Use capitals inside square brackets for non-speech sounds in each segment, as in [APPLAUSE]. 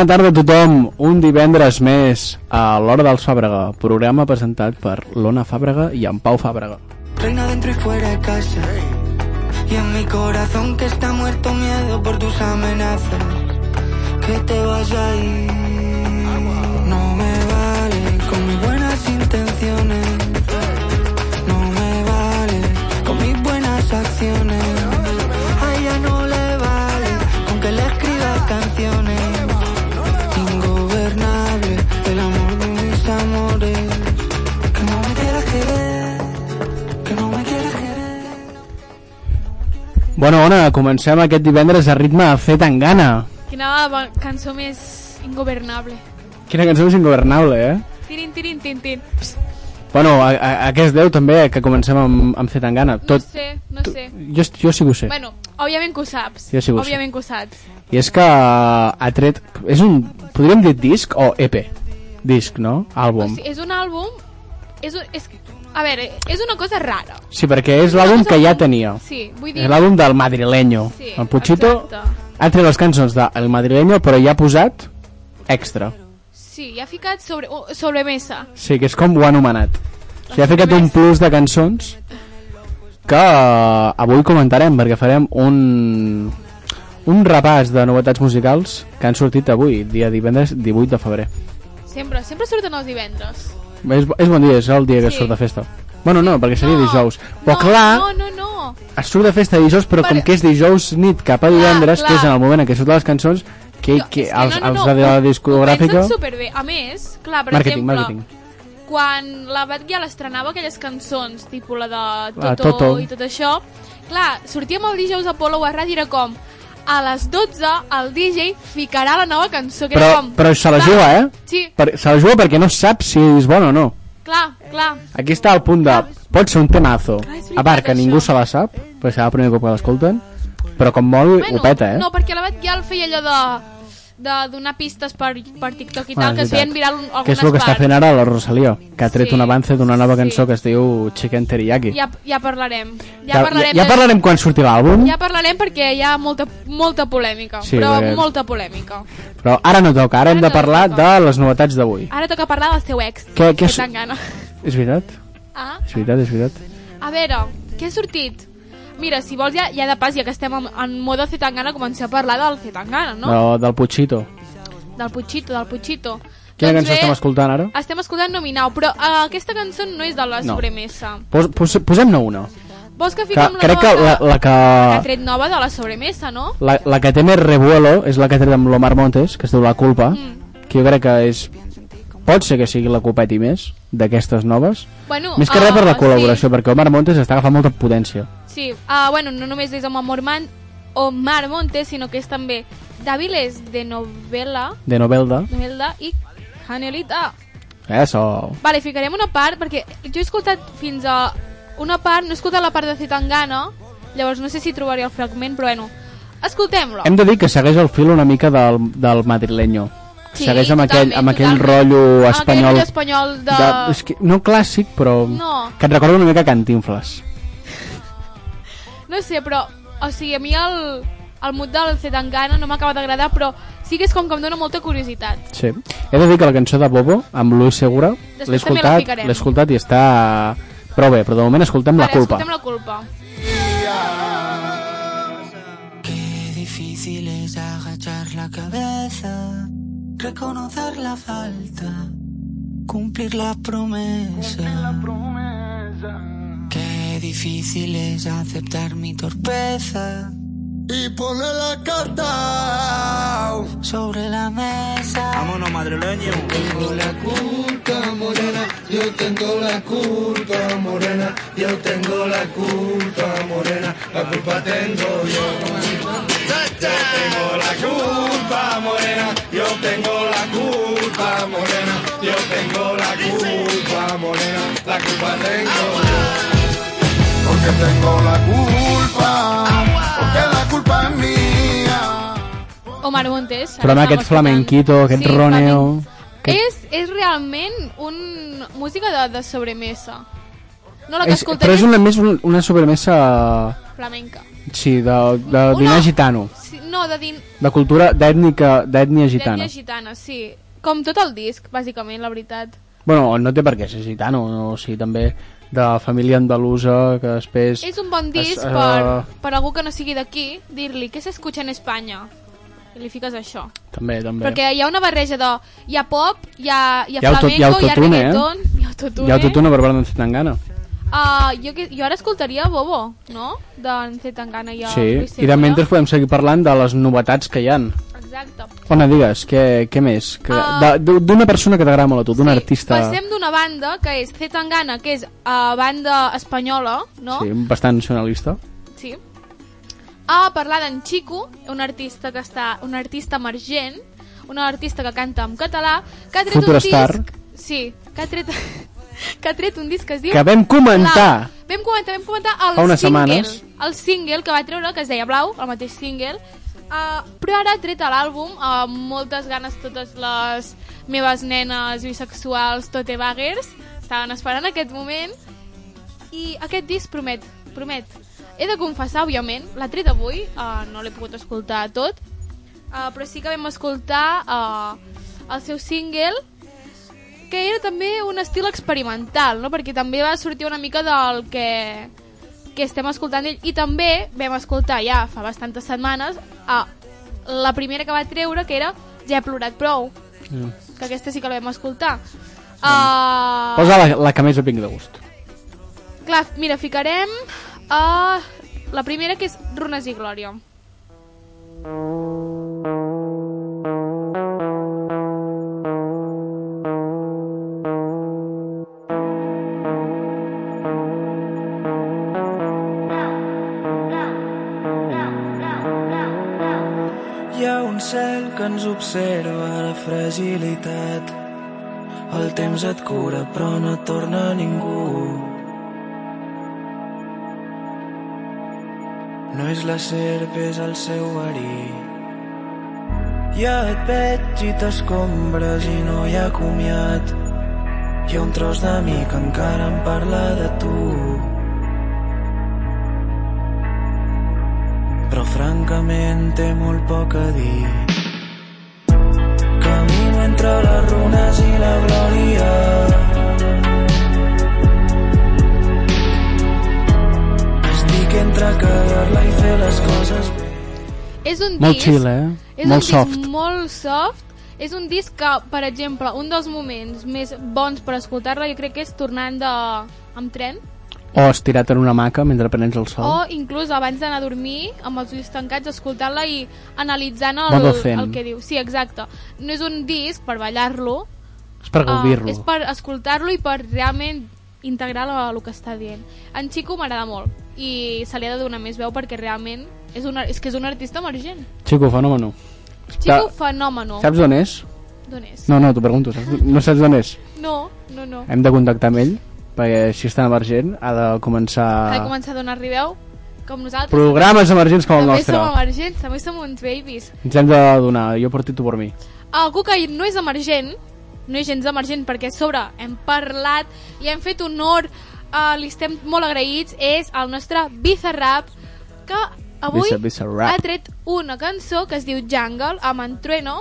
Bona tarda a tothom, un divendres més a l'Hora dels Fàbrega, programa presentat per l'Ona Fàbrega i en Pau Fàbrega. Reina dentro y fuera de casa. Y en mi corazón que está muerto miedo por tus amenazas. Que te vas a ir. Bueno, Ona, comencem aquest divendres a ritme a fer tan gana. Quina cançó més ingovernable. Quina cançó és ingovernable, eh? Tirin, tirin, tin, tin. Psst, Bueno, a, a, a què es deu també que comencem amb, amb fer tan gana? no Tot, sé, no sé. jo, jo sí que ho sé. Bueno, òbviament que ho saps. Jo sí que ho sé. òbviament que ho saps. I és que ha tret... És un... Podríem dir disc o EP? Disc, no? O Àlbum. sigui, és un àlbum... És, un, és, a veure, és una cosa rara. Sí, perquè és l'àlbum que ja tenia. Sí, vull dir... És l'àlbum del madrileño. Sí, el Puchito exacte. ha tret les cançons del madrileño, però ja ha posat extra. Sí, i ha ficat sobre, oh, sobre mesa. Sí, que és com ho ha anomenat. O sigui, ha ficat un plus de cançons que eh, avui comentarem, perquè farem un, un repàs de novetats musicals que han sortit avui, dia divendres 18 de febrer. Sempre, sempre surten els divendres. És, és bon dia, és el dia que Sí. surt de festa. Bueno, no, perquè seria No, dijous. Però no, clar, No, no, no. es surt de festa dijous, però Per- com que és dijous nit cap a divendres, clar. que és en el moment en què surten les cançons, que, Jo- que és els, no, no, els de la discogràfica... Ho superbé. A més, clar, per Màrqueting, exemple, màrqueting. quan la Batgirl estrenava aquelles cançons, tipus la de Toto, La Toto. i tot això, clar, sortíem el dijous a Polo a ràdio i era com a les 12 el DJ ficarà la nova cançó, que era Però, com... però se la juga, eh? Sí, Per, se la juga perquè no sap si és bona o no. clar, clar. Aquí està el punt de... Pot ser un temazo. Clar, veritat, A part que això. ningú se la sap, perquè serà el primer cop que l'escolten, però com molt ho peta, eh? No, perquè la Batgirl feia allò de de donar pistes per, per TikTok i Ah, tal, que es feien viral un- algunes Que és el que està parts. fent ara la Rosalía, que ha tret Sí, un avance d'una nova sí. cançó que es diu Chicken Teriyaki. Ja, ja parlarem. Ja, ja, parlarem, ja de- parlarem quan surti l'àlbum, Ja parlarem perquè hi ha molta, molta polèmica, Sí, però perquè- molta polèmica. però ara no toca, ara hem Ara de no parlar toca. de les novetats d'avui. Ara toca parlar del seu ex, Què- què que és- tan gana. És veritat? Ah, És veritat, és veritat. a veure, què ha sortit? Mira, si vols ja, ja de pas, ja que estem en, en mode Zetangana, comencem a parlar del Zetangana, no? no? Del, del Puchito. Del Puchito, del Puchito. Quina Doncs cançó bé, estem escoltant ara? Estem escoltant Nominau, però uh, aquesta cançó no és de la No. sobremesa. Pos, pos, Posem-ne una. Vols que Que, fiquem la crec nova que la, la que ha que... tret nova de la sobremesa, no? La, la que té més revuelo és la que ha tret amb l'Omar Montes, que es diu La Culpa, Mm. que jo crec que és... Pot ser que sigui la copeti més d'aquestes noves. Bueno, Més que res per la ah, col·laboració, perquè Omar Montes està agafant molta potència. Sí, sí. Uh, bueno, no només és Amor Man, Omar Montes, sinó que és també Dáviles de Novela, De Novelda. Novelda i Janelita. Eso. Vale, ficarem una part, perquè jo he escoltat fins a una part, no he escoltat la part de Zetangana, llavors no sé si trobaré el fragment, però bueno, escoltem-lo. Hem de dir que segueix el fil una mica del, del madrileño. Sí, segueix amb aquell, totalment, amb aquell totalment. rotllo Amb aquell espanyol. espanyol de... és que, no clàssic, però No. que et recorda una mica Cantinfles. No sé, però, o sigui, a mi el, el mood del Zetangana no m'acaba d'agradar, però sí que és com que em dóna molta curiositat. Sí. He de dir que la cançó de Bobo, amb Luis Segura, l'he la escoltat, l'he escoltat i està prou bé, però de moment escoltem la vale, culpa. escoltem la culpa. Qué difícil es agachar la cabeza reconocer la falta, cumplir la promesa. Qué difícil es aceptar mi torpeza Y pone la carta. sobre la mesa. Vámonos, madrileño. Tengo la culpa, morena. Yo tengo la culpa, morena. Yo tengo la culpa, morena. La culpa tengo yo. Yo tengo la culpa, morena. Yo tengo la culpa, morena. Yo tengo la culpa, morena. La culpa tengo yo. Porque tengo la culpa. Porque la culpa es mía. Omar Montes. Però amb aquest flamenquito, aquest roneo... flamenc. Que... És, és realment un música de, de sobremesa. No la que És, escoltem però és una, més un- una sobremesa... flamenca. Sí, de, de Una- dinar gitano. No, de din... De cultura d'ètnica, d'ètnia gitana. d'ètnia gitana, sí. Com tot el disc, bàsicament, la veritat. Bueno, no té per què ser gitano, no? o sigui, també de família andalusa, que després... És un bon disc Es- eh, per, per algú que no sigui d'aquí, dir-li què s'escucha en Espanya? I li fiques això. També, també. Perquè hi ha una barreja de... Hi ha pop, hi ha, hi ha Hi ha auto- hi ha flamenco, hi ha, autotune, eh? reggaeton, hi ha autotune. Hi ha autotune per d'en Zetangana. Uh, jo, que- jo ara escoltaria Bobo, no? D'en Zetangana i el Sí, Luis i de mentre podem seguir parlant de les novetats que hi han. Exacte. Ona, digues, què, què més? Que, de- D'una persona que t'agrada molt a tu, d'un artista... Passem d'una banda, que és Zetangana, que és uh, banda espanyola, no? Sí, bastant nacionalista. Sí. A parlar d'en Chico, un artista que està, un artista emergent, un artista que canta en català, que ha tret Future un star. disc... Sí, que ha tret, [LAUGHS] que ha tret un disc que es diu... Que vam comentar. Blau. Vam comentar, vam comentar el Fa unes single, setmanes. el single que va treure, que es deia Blau, el mateix single, uh, però ara ha tret l'àlbum amb moltes ganes totes les meves nenes bisexuals totebaggers estaven esperant aquest moment i aquest disc promet, promet. He de confessar, òbviament, l'ha tret avui, uh, no l'he pogut escoltar tot, uh, però sí que vam escoltar uh, el seu single, que era també un estil experimental, no? perquè també va sortir una mica del que, que estem escoltant ell, i també vam escoltar ja fa bastantes setmanes uh, la primera que va treure, que era Ja he plorat prou, Mm. que aquesta sí que la vam escoltar. Uh, Posa la, la que més et vingui de gust. Clar, mira, ficarem uh, la primera que és Runes i Glòria. Hi observa la fragilitat. El temps et cura però no torna ningú. No és la serp, és el seu verí. Ja et veig i t'escombres i no hi ha comiat. Hi ha un tros de mi que encara em parla de tu. però francament té molt poc a dir. Entre les runes i la glòria. Estic entre cagar-la i fer les coses bé. És un Molt disc... chill, eh? És Molt un disc soft. molt soft. És un disc que, per exemple, un dels moments més bons per escoltar-la jo crec que és tornant de... amb tren O estirat en una maca mentre prens el sol. o inclús abans d'anar a dormir amb els ulls tancats escoltant-la i analitzant el, el que diu. Sí, exacte. No és un disc per ballar-lo, És per gaudir-lo. Ah, és per escoltar-lo i per realment integrar el, el que està dient. En Chico m'agrada molt i se li ha de donar més veu perquè realment és, una, és que és un artista emergent. Chico, fenòmeno. Chico, fenòmeno. Saps d'on és? D'on és? No, no, t'ho pregunto. Saps? No saps d'on és? No, no, no. Hem de contactar amb ell, perquè si tan emergent ha de començar... Ha de començar a donar-li veu com nosaltres. Programes emergents com el també nostre. som emergents, també som uns babies. Ens hem de donar, jo per ti, tu per mi. Algú que no és emergent, no és gens emergent, perquè a sobre hem parlat, li hem fet honor, uh, li estem molt agraïts, és el nostre Bizarrap, que avui Biza- Bizarrap. ha tret una cançó que es diu Jungle, amb en Trueno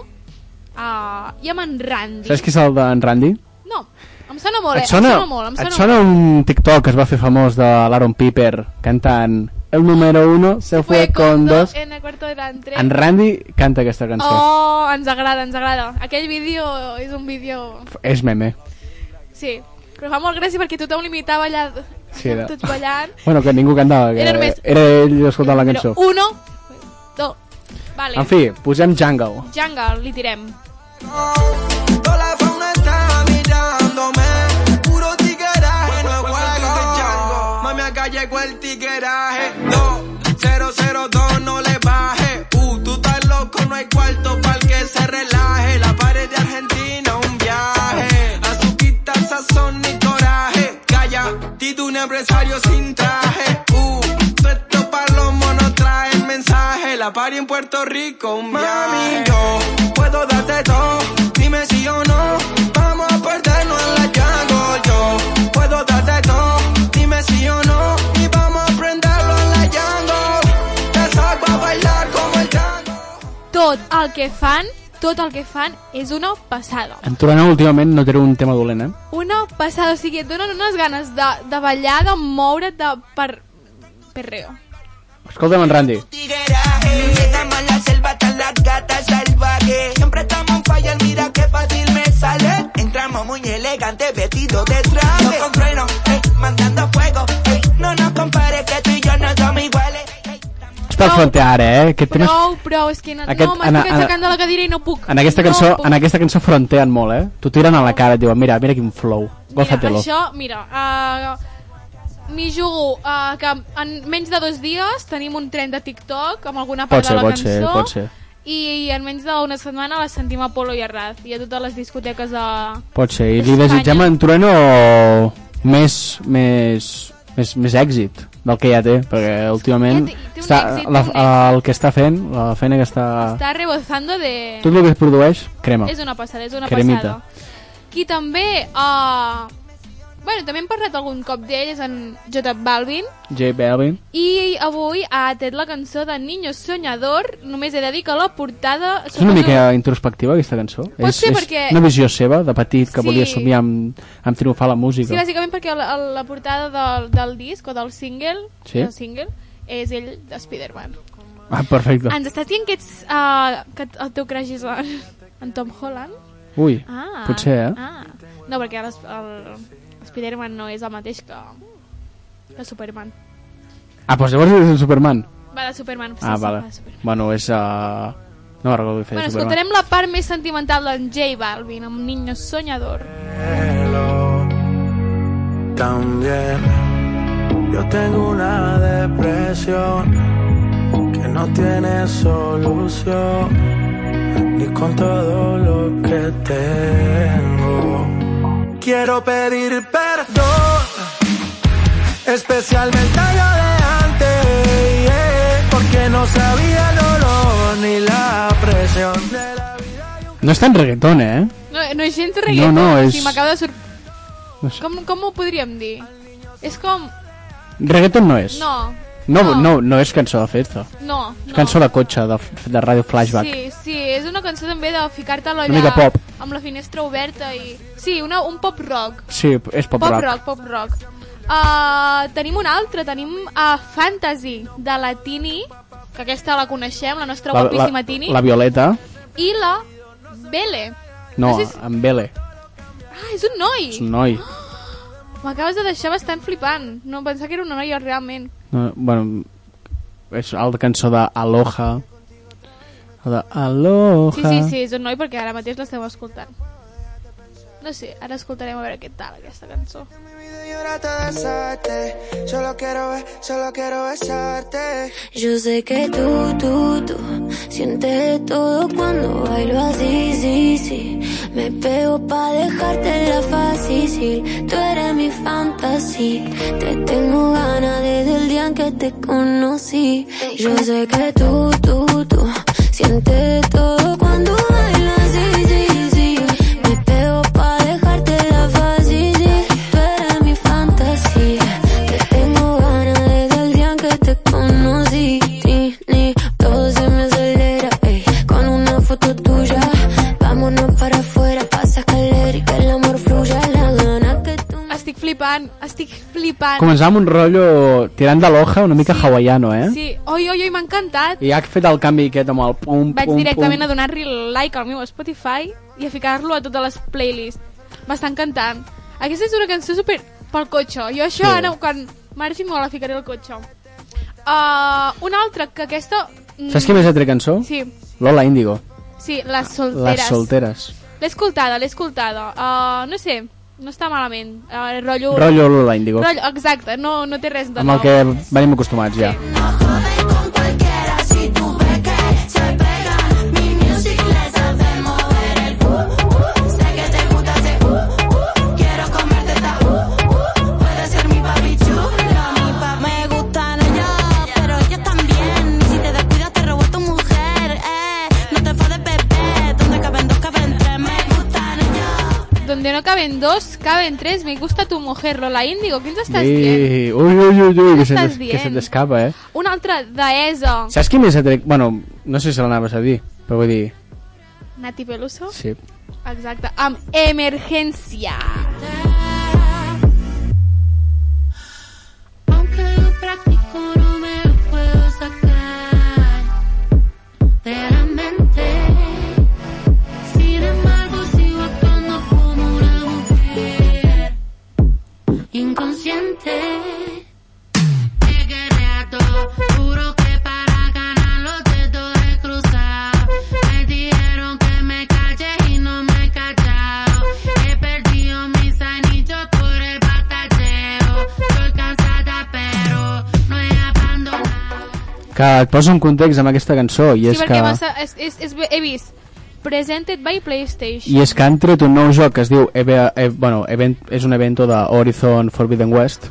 uh, i amb en Randy. Saps qui és el d'en Randy? No, em sona molt, eh? et sona, em sona molt, em sona et sona un TikTok que es va fer famós de l'Aaron Piper cantant el número uno se fue con dos. en el cuarto delante. En Randy canta aquesta cançó. Oh, ens agrada, ens agrada. Aquell vídeo és un vídeo... És meme. Sí, però fa molt gràcia perquè tothom l'imitava allà, Sí, era- tots ballant. [LAUGHS] Bueno, que ningú cantava, que Era només- era ell escoltant la cançó. Però uno, dos, vale. En fi, posem Jungle. Jungle, li tirem. Toda la fauna está mirándome. Puro tigueraje, no es juego. Mami, acá llegó el tigueraje. 2002, no le baje. Uh, tú estás loco, no hay cuarto para que se relaje. La pared de Argentina, un viaje. Azuquita, sazón y coraje. Calla, Tito, un empresario sin traje. Uh, esto para los monos trae el mensaje. La party en Puerto Rico, un Mami, yo puedo darte todo. Dime si o no. Vamos a perdernos en la jungle. Yo puedo darte todo. Dime si o no. Y vamos a prenderlo en la jungle. Te saco a bailar como el tango. Tot el que fan, tot el que fan és una passada. En Turana últimament no té un tema dolent, eh? Una passada, o sigui, et donen unes ganes de, de ballar, de moure't, de per... perreo. Escolta'm en Randy. Siempre estamos en fire, mira muy elegantes, vestidos de traje. No con freno, ey, mandando fuego. ey, no nos compares que tú y yo no somos iguales. per frontear, eh? Aquest tema. Prou, prou, és que no, Aquest- no m'estic aixecant de la cadira i no puc. En aquesta, no cançó, puc. en aquesta cançó frontean molt, eh? T'ho tiren a la cara, et diuen, mira, mira quin flow. Mira, Gózatelo. això, mira, uh, m'hi jugo uh, que en menys de dos dies tenim un tren de TikTok amb alguna part Pot ser, de la pot cançó ser, pot ser. I, en menys d'una setmana la sentim a Polo i a Raz i a totes les discoteques de... Pot ser. I li desitgem en Trueno més, més, més, més èxit del que ja té, perquè últimament Ja té- té està, èxit, la, el que està fent, la feina que està... Està rebozando de... Tot el que es produeix, crema. És una passada, és una Cremita. passada. Qui també... Uh, bueno, també hem parlat algun cop d'ell, és en J. Balvin, J Balvin. i avui ha tret la cançó de Niño Soñador, només he de dir que la portada... És una mica introspectiva aquesta cançó. Pot és, ser és perquè- una visió seva, de petit, que Sí. volia somiar amb, amb triomfar la música. Sí, bàsicament perquè la, la portada del, del disc o del single, Sí. del single és ell de Spider-Man. Ah, perfecte. Ens estàs dient que, ets, uh, que el teu crush és en, en Tom Holland? Ui, Ah, potser, eh? Ah. No, perquè el, el Spider-Man no és el mateix que, que Superman. Ah, doncs llavors és el Superman. Va de Superman. Sí, ah, sí, vale. va Superman. Bueno, és... Uh... No me'n recordo què feia Bueno, Superman. escoltarem la part més sentimental d'en J Balvin, amb Niño Soñador. También yo tengo una depresión que no tiene solución ni con todo lo que tengo. Quiero pedir perdón, especialmente a yo de antes, yeah, porque no sabía el dolor ni la presión de la vida. un No és tan reggaeton, eh? No, no és gens reggaeton, No, no, és- sigui, m'acaba de sor... No sé. Com, com ho podríem dir? És com... Reggaeton no és. No, No, no. no, no és cançó de festa. no. És no. cançó de cotxe, de, de ràdio flashback. Sí, sí, és una cançó també de ficar-te Una pop. amb la finestra oberta i... Sí, una, un pop rock. Sí, és pop, Pop rock. rock, pop rock. Uh, tenim un altre, tenim uh, Fantasy, de la Tini, que aquesta la coneixem, la nostra La, guapíssima la, Tini, la Violeta. i la Bele. No, No sé si- en Bele. Ah, és un noi! És un noi. M'acabes de deixar bastant flipant. No pensava que era una noia realment. No, bueno, és la cançó d'Aloha. La de Aloha. Sí, sí, sí, és un noi perquè ara mateix l'estem escoltant. No sé, ara escoltarem a veure què tal aquesta cançó. Solo quiero ver, solo quiero besarte. Yo sé que tú, tú, tú sientes todo cuando bailo así, sí, sí. Me pego pa' dejártela fácil. Tú eres mi fantasía. Te tengo ganas desde el día en que te conocí. Yo sé que tú, tú, Siente todo cuando bailas. Flipant estic flipant. Començava amb un rotllo tirant de l'hoja una mica Sí. hawaiano, eh? Sí, oi, oi, oi, m'ha encantat. I ha fet el canvi aquest amb el pum, Vaig pum, directament pum. a donar-li like al meu Spotify i a ficar-lo a totes les playlists. M'està encantant. Aquesta és una cançó super pel cotxe. Jo això Sí. ara, quan marxi, me la ficaré al cotxe. Uh, una altra, que aquesta... mm, Saps qui més ha tret cançó? Sí, Lola Índigo. sí, les solteres. Les solteres. L'he escoltada, l'he escoltada. Uh, no sé, no està malament. Uh, rotllo... Rotllo Lola Índigo. rotllo exacte, no, no té res de Amb el nou. que venim acostumats ja. Caben dos, caben tres. Me gusta tu mujer, Lola Índigo. Què ens estàs dient? Ui, ui, ui, ui, que se, que se t'escapa, eh? Una altra d'ESO. Saps qui més ha tret... Bueno, no sé si l'anaves a dir, però vull dir... Nati Peluso. Sí. Exacte. Amb Emergència. Aunque Que et poso en context amb aquesta cançó, i Sí, és perquè que... massa, és, és, és, he vist Presented by PlayStation. I és que han tret un nou joc que es diu Eve, e, bueno, event, és un evento de Horizon Forbidden West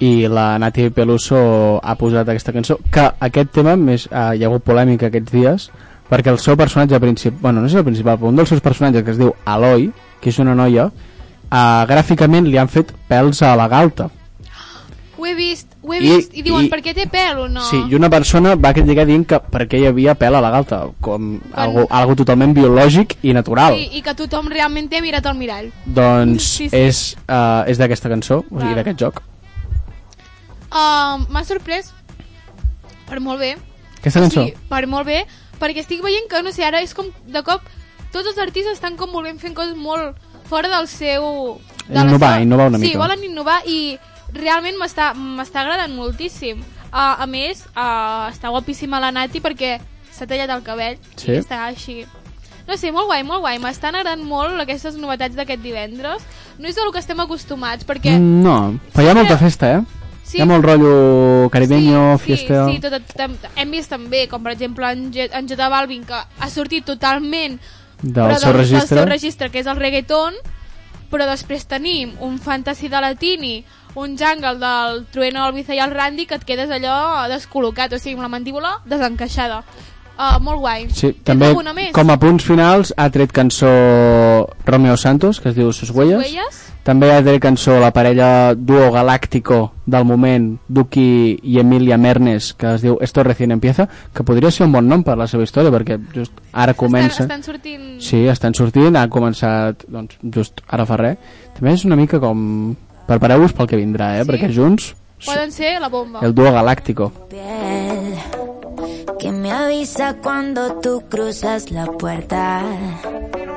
i la Nati Peluso ha posat aquesta cançó que aquest tema més, eh, hi ha hagut polèmica aquests dies perquè el seu personatge principal, bueno, no és el principal però un dels seus personatges que es diu Aloy que és una noia, eh, gràficament li han fet pèls a la galta Ho he vist, ho he I- vist. I, diuen, i- per què té pèl o no? Sí, i una persona va criticar dient que perquè hi havia pèl a la galta, com algo, algo totalment biològic i natural. Sí, I que tothom realment té mirat al mirall. Doncs Sí, sí. és, uh, és d'aquesta cançó, o sigui, d'aquest joc. Um, M'ha sorprès per molt bé. Aquesta cançó? Sí, per molt bé, perquè estic veient que, no sé, ara és com, de cop, tots els artistes estan com volent fent coses molt fora del seu... de Innovar, seva- innovar una sí, mica. volen innovar i realment m'està agradant moltíssim. Uh, a més, uh, està guapíssima la Nati perquè s'ha tallat el cabell Sí. i està així. No sé, molt guai, molt guai. M'estan agradant molt aquestes novetats d'aquest divendres. No és del que estem acostumats, perquè... Mm, no, però hi ha molta festa, eh? Sí. Hi ha molt rotllo caribeño, sí, fiesta... Sí, sí tot, tam, hem vist també, com per exemple en, J, en J Balvin, que ha sortit totalment Del però seu registre. del seu registre, que és el reggaeton, però després tenim un fantasy de latini, un jungle del Trueno, el Biza i el Randy, que et quedes allò descol·locat, o sigui, amb la mandíbula desencaixada. Uh, molt guai. Sí, Tens també com a punts finals ha tret cançó Romeo Santos, que es diu Sus Huellas. Huellas? També ha tret cançó la parella duo galàctico del moment, Duki i Emilia Mernes, que es diu Esto recién empieza, que podria ser un bon nom per la seva història, perquè just ara comença... Estan, estan sortint... Sí, estan sortint, ha començat doncs, just ara fa res. També és una mica com... Prepareu-vos pel que vindrà, eh? Sí? Perquè junts, Poden ser la bomba. el duo galáctico. piel que me avisa cuando tú cruzas la puerta.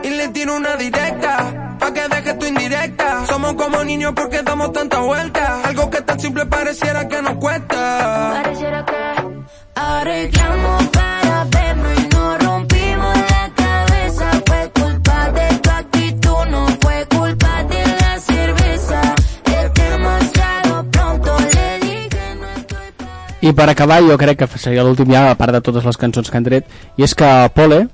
Y le tiro una directa, pa' que deje tu indirecta. Somos como niños porque damos tanta vuelta. Algo que tan simple pareciera que nos cuesta. Pareciera que arreglamos para vernos y no I per acabar, jo crec que seria l'últim ja, a part de totes les cançons que han tret, i és que Pole,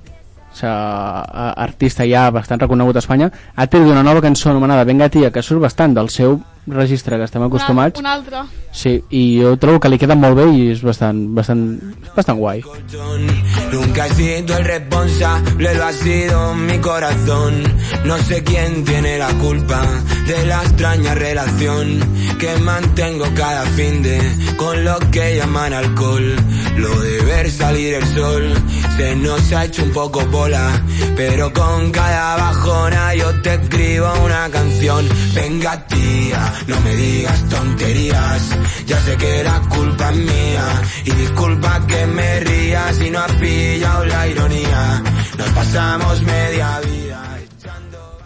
artista ja bastant reconegut a Espanya, ha tret una nova cançó anomenada Venga tia, que surt bastant del seu registre que estem acostumats. Un altre. Sí, i jo trobo que li queda molt bé i és bastant, bastant, bastant guai. Nunca he sido el responsable, lo ha sido mi corazón. No sé quién tiene la culpa de la extraña relación que mantengo cada fin de con lo que llaman alcohol. Lo de ver salir el sol se nos ha hecho un poco bola, pero con cada bajona yo te escribo una canción. Venga tía, no me digas tonterías. Ya sé que era culpa mía y disculpa que me ría si no has pillado la ironía. Nos pasamos media vida echando...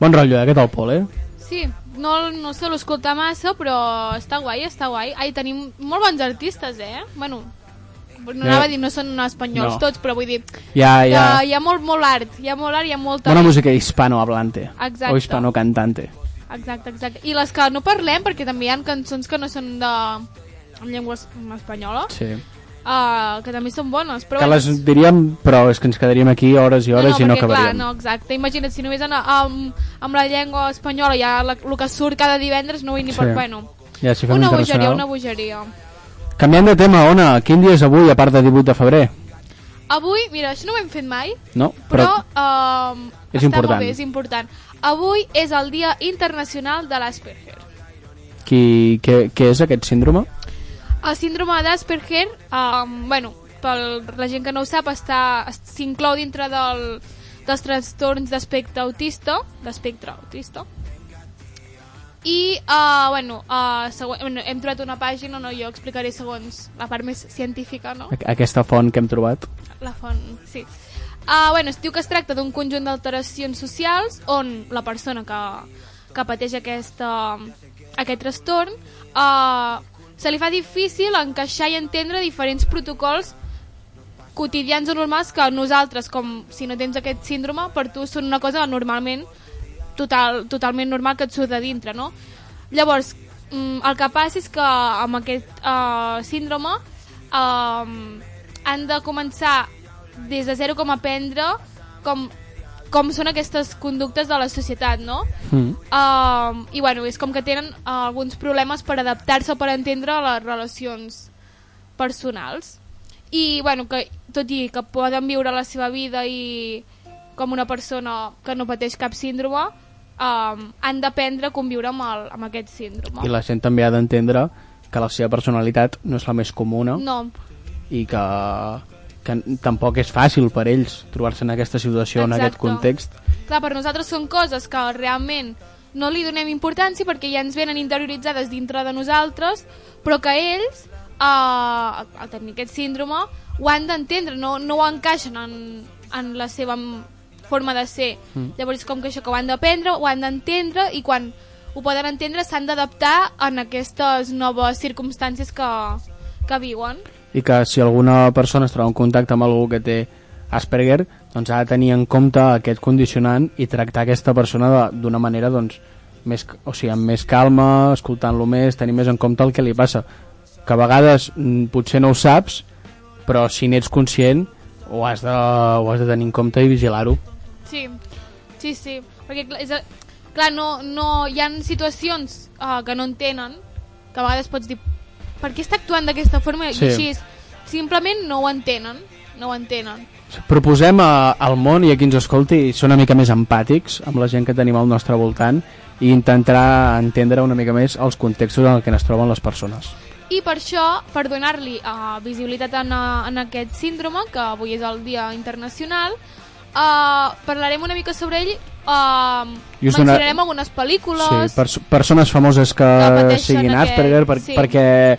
Bon rotllo, eh, aquest el Pol, eh? Sí, no, no se l'escolta massa, però està guai, està guai. Ai, tenim molt bons artistes, eh? Bueno, no anava a dir no són espanyols No. tots, però vull dir Ja, ja. hi ha molt, molt art, hi ha molt art, hi ha molta... Bona música hispanohablante. Exacte. O hispano-cantante. Exacte, exacte. I les que no parlem, perquè també hi ha cançons que no són de en llengua es- espanyola, Sí. uh, que també són bones. Però Que bueno, les diríem, però és que ens quedaríem aquí hores i hores no, i no perquè, clar, acabaríem. no, exacte. Imagina't, si només ana, amb, amb la llengua espanyola ja la, el que surt cada divendres no vull ni Sí. per... Bueno, Ja, si fem una bogeria, internacional. una bogeria. Canviant de tema, Ona, quin dia és avui, a part de 18 de febrer? Avui, mira, això no ho hem fet mai, No? però, però uh, És està important. molt bé, és important. Avui és el Dia Internacional de l'Asperger. Qui, què, què és aquest síndrome? El síndrome d'Asperger, um, bueno, per la gent que no ho sap, s'inclou dintre del, dels trastorns d'espectre autista, d'espectre autista. I, uh, bueno, uh, següent, bueno, hem trobat una pàgina, no, jo explicaré segons la part més científica, no? Aqu- Aquesta font que hem trobat. La font, sí. Uh, bueno, es diu que es tracta d'un conjunt d'alteracions socials on la persona que, que pateix aquesta, aquest trastorn uh, se li fa difícil encaixar i entendre diferents protocols quotidians o normals que nosaltres, com si no tens aquest síndrome, per tu són una cosa normalment total, totalment normal que et surt de dintre, no? Llavors, mm, el que passa és que amb aquest uh, síndrome um, han de començar des de zero com aprendre com, com són aquestes conductes de la societat, no? Mm. Um, I bueno, és com que tenen uh, alguns problemes per adaptar-se o per entendre les relacions personals. I bueno, que tot i que poden viure la seva vida i com una persona que no pateix cap síndrome, um, han d'aprendre a conviure amb, el, amb aquest síndrome. I la gent també ha d'entendre que la seva personalitat no és la més comuna No, i que, que tampoc és fàcil per ells trobar-se en aquesta situació, en aquest Exacte. context. clar, per nosaltres són coses que realment no li donem importància perquè ja ens venen interioritzades dintre de nosaltres, però que ells, uh, al tenir aquest síndrome, ho han d'entendre, no, no ho encaixen en, en la seva forma de ser. Mm. Llavors, com que això que ho han d'aprendre, ho han d'entendre i quan ho poden entendre s'han d'adaptar en aquestes noves circumstàncies que, que viuen. I que si alguna persona es troba en contacte amb algú que té Asperger, doncs ha de tenir en compte aquest condicionant i tractar aquesta persona d'una manera doncs, més, o sigui, amb més calma, escoltant-lo més, tenir més en compte el que li passa. Que a vegades mm, potser no ho saps, però si n'ets conscient ho has de, ho has de tenir en compte i vigilar-ho. Sí, sí, sí. Perquè, és, clar no, no, hi ha situacions uh, que no entenen, que a vegades pots dir per què està actuant d'aquesta forma Sí. i així és. Simplement no ho entenen, no ho entenen. Proposem a, al món i a qui ens escolti ser una mica més empàtics amb la gent que tenim al nostre voltant i intentar entendre una mica més els contextos en què es troben les persones. I per això, per donar-li uh, visibilitat en, uh, en aquest síndrome, que avui és el Dia Internacional, uh, parlarem una mica sobre ell, I us donar- mencionarem algunes pel·lícules... Sí, pers persones famoses que, Que siguin aquest- Asperger per, sí. perquè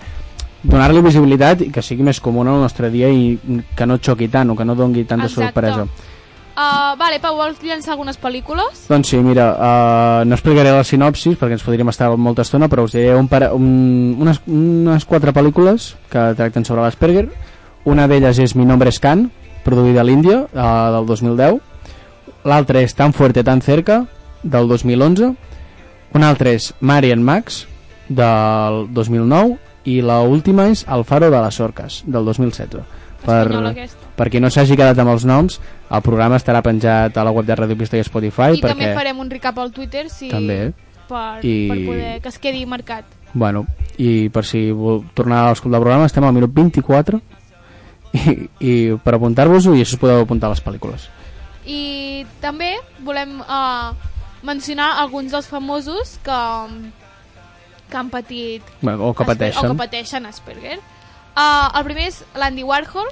donar-li visibilitat i que sigui més comú en el nostre dia i que no xoqui tant o que no dongui tanta Exacte. sorpresa. Uh, vale, Pau, vols llançar algunes pel·lícules? Doncs sí, mira, uh, no explicaré la sinopsis perquè ens podríem estar molta estona, però us diré un pare, un, unes, unes quatre pel·lícules que tracten sobre l'Asperger. Una d'elles és Mi nombre es Can, produïda a l'Índia, uh, del 2010. L'altra és Tan fuerte, tan cerca, del 2011. Una altra és Mari and Max, del 2009. I la última és El faro de les orques, del 2016. Espanyola, aquesta. per qui no s'hagi quedat amb els noms, el programa estarà penjat a la web de Radio Pista i Spotify I també perquè, farem un recap al Twitter si... També. per, I- per poder que es quedi marcat. bueno, i per si vol tornar a escoltar el programa estem al minut 24 i, i per apuntar-vos-ho i això us podeu apuntar a les pel·lícules. I també volem uh, mencionar alguns dels famosos que, que han patit o que pateixen. o que pateixen Asperger. Uh, el primer és l'Andy Warhol,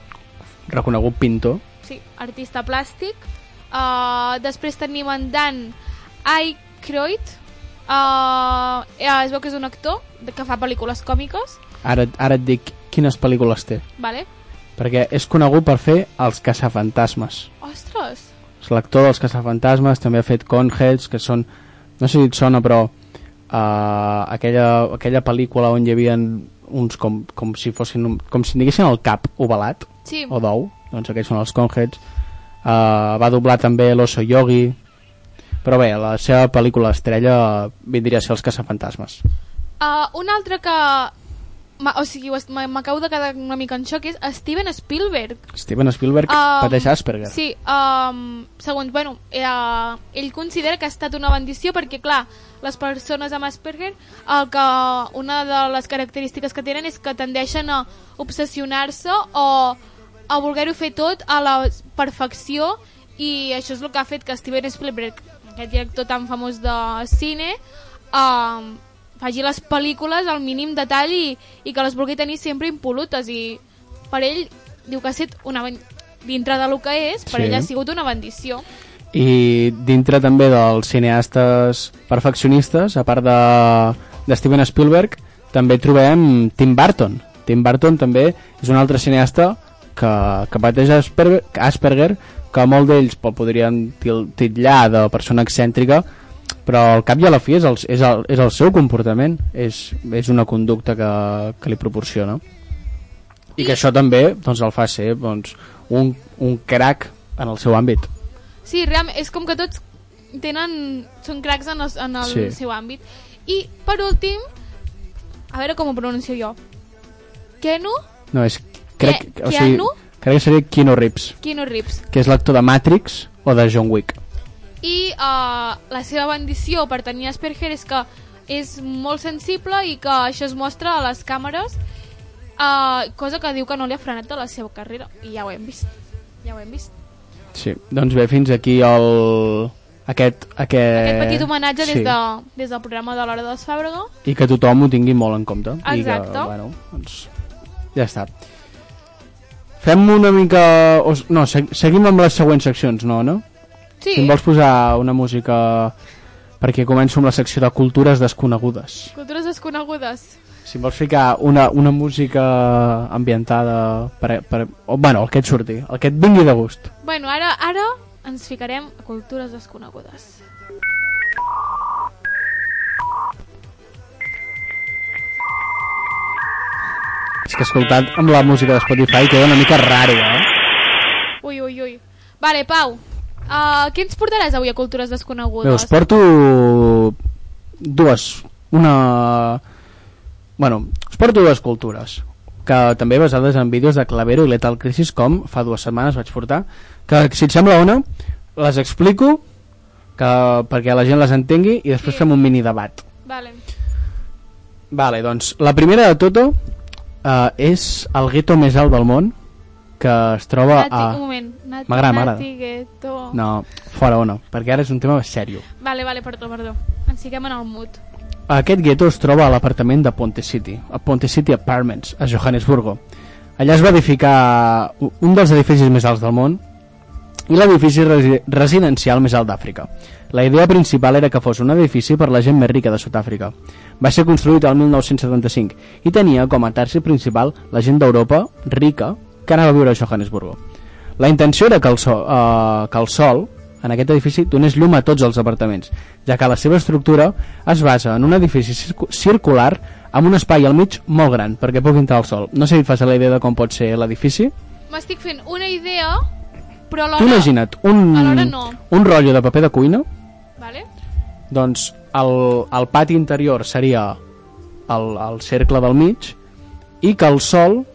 Reconegut pintor. sí, artista plàstic. Uh, després tenim en Dan Aykroyd, Uh, es veu que és un actor de- que fa pel·lícules còmiques, Ara, ara et dic quines pel·lícules té. vale? Perquè és conegut per fer Els caçafantasmes. Ostres! És l'actor dels caçafantasmes, també ha fet Conheads, que són... No sé si et sona, però uh, aquella, aquella pel·lícula on hi havia uns com, com si fossin un- com si tinguessin el cap ovalat Sí, o d'ou, doncs aquests són els Conheads. Uh, va doblar també l'Oso Yogi però bé, la seva pel·lícula estrella vindria a ser els caçafantasmes uh, un altre que... Ma, o sigui, m'acabo de quedar una mica en xoc és Steven Spielberg. Steven Spielberg Um, pateix Asperger Sí, um, segons, bueno, eh, ell considera que ha estat una bendició perquè, clar, les persones amb Asperger, el que, una de les característiques que tenen és que tendeixen a obsessionar-se o a voler-ho fer tot a la perfecció i això és el que ha fet que Steven Spielberg, aquest director tan famós de cine, um, faci les pel·lícules al mínim detall i, i que les vulgui tenir sempre impolutes i per ell diu que ha estat una dintre de lo que és, per Sí. ell ha sigut una bendició. i dintre també dels cineastes perfeccionistes a part de, de Steven Spielberg també trobem Tim Burton Tim Burton també és un altre cineasta que, que pateix Asperger, Asperger que molt d'ells el podrien titllar de persona excèntrica però al cap i a la fi és el, és el, és el seu comportament és, és una conducta que, que li proporciona i que això també doncs, el fa ser doncs, un, un crack en el seu àmbit Sí, realment, és com que tots tenen, són cracs en el, en el Sí. seu àmbit. I, per últim, a veure com ho pronuncio jo. Kenu No, és... Crec, Ke- o sigui, Keanu? crec que seria Keanu Reeves, Keanu Reeves. que és l'actor de Matrix o de John Wick. I uh, la seva bendició per tenir Asperger és que és molt sensible i que això es mostra a les càmeres, uh, cosa que diu que no li ha frenat de la seva carrera. I ja ho hem vist. Ja ho hem vist. Sí, doncs bé, fins aquí el... Aquest, aquest... Aquest petit homenatge sí. des, de, des del programa de l'Hora dels Fàbrega. I que tothom ho tingui molt en compte. I Exacte. que, bueno, doncs, ja està. Fem una mica... No, seg seguim amb les següents seccions, no, no? Sí, Si em vols posar una música perquè començo amb la secció de cultures desconegudes. cultures desconegudes. Si em vols ficar una, una música ambientada per, per, o, bueno, el que et surti, el que et vingui de gust. Bueno, ara, ara ens ficarem a cultures desconegudes. És que escoltat amb la música de Spotify queda una mica raro, eh? Ui, ui, ui. Vale, Pau, uh, què ens portaràs avui a cultures desconegudes? Bé, us porto dues, una... Bueno, us porto dues cultures que també basades en vídeos de Clavero i Lethal Crisis com fa dues setmanes vaig portar que si et sembla ona les explico que, perquè la gent les entengui i després Sí. fem un mini debat Vale. Vale, doncs la primera de tota uh, és el gueto més alt del món que es troba a... Un moment. M'agrada, m'agrada. No, fora ona, perquè ara és un tema sèrio. Vale, vale, perdó, perdó. Ens fiquem en el mood. Aquest gueto es troba a l'apartament de Ponte City, a Ponte City Apartments, a Johannesburgo. Allà es va edificar un dels edificis més alts del món i l'edifici resi residencial més alt d'Àfrica. La idea principal era que fos un edifici per la gent més rica de Sud-àfrica. Va ser construït el 1975 i tenia com a tarsi principal la gent d'Europa rica que anava a viure a Johannesburgo. La intenció era que el, sol, eh, que el sol en aquest edifici donés llum a tots els apartaments, ja que la seva estructura es basa en un edifici circu- circular amb un espai al mig molt gran perquè pugui entrar el sol. No sé si et fas la idea de com pot ser l'edifici. M'estic fent una idea, però Tu alhora... imagina't un, no. un rotllo de paper de cuina, Vale? doncs el, el pati interior seria el, el cercle del mig i que el sol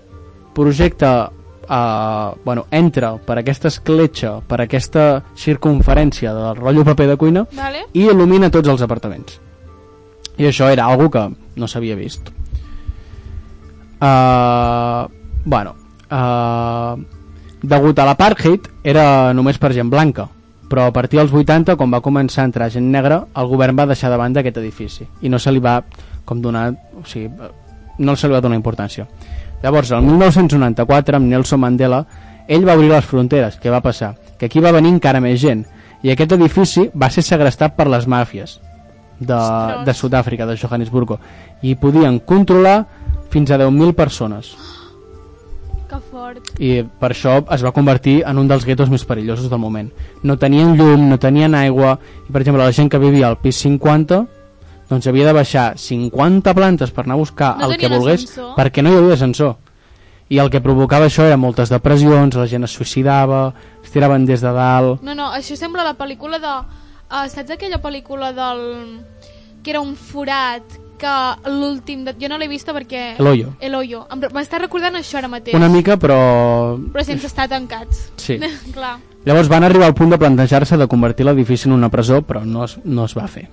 projecta uh, bueno, entra per aquesta escletxa, per aquesta circunferència del rotllo paper de cuina Vale? i il·lumina tots els apartaments. I això era algo que no s'havia vist. Uh, bueno, uh, degut a l'apartheid era només per gent blanca, però a partir dels 80, quan va començar a entrar gent negra, el govern va deixar de banda aquest edifici i no se li va com donar, o sigui, no se li va donar importància. Llavors, el 1994, amb Nelson Mandela, ell va obrir les fronteres. Què va passar? Que aquí va venir encara més gent i aquest edifici va ser segrestat per les màfies. de, Ostres. de Sud-àfrica, de Johannesburgo, i podien controlar fins a 10.000 persones. Que fort. I per això es va convertir en un dels guetos més perillosos del moment. No tenien llum, no tenien aigua, i per exemple la gent que vivia al pis 50 doncs havia de baixar 50 plantes per anar a buscar No el que volgués ascensor? perquè no hi havia ascensor i el que provocava això era moltes depressions la gent es suïcidava, es tiraven des de dalt No, no, això sembla la pel·lícula de... Uh, saps aquella pel·lícula del... que era un forat que l'últim... De... Jo no l'he vista perquè... El Hoyo. El Hoyo. M'està recordant això ara mateix. una mica però Però sense estar tancats. Sí. [LAUGHS] Clar. Llavors van arribar al punt de plantejar-se de convertir l'edifici en una presó, però no es, no es va fer.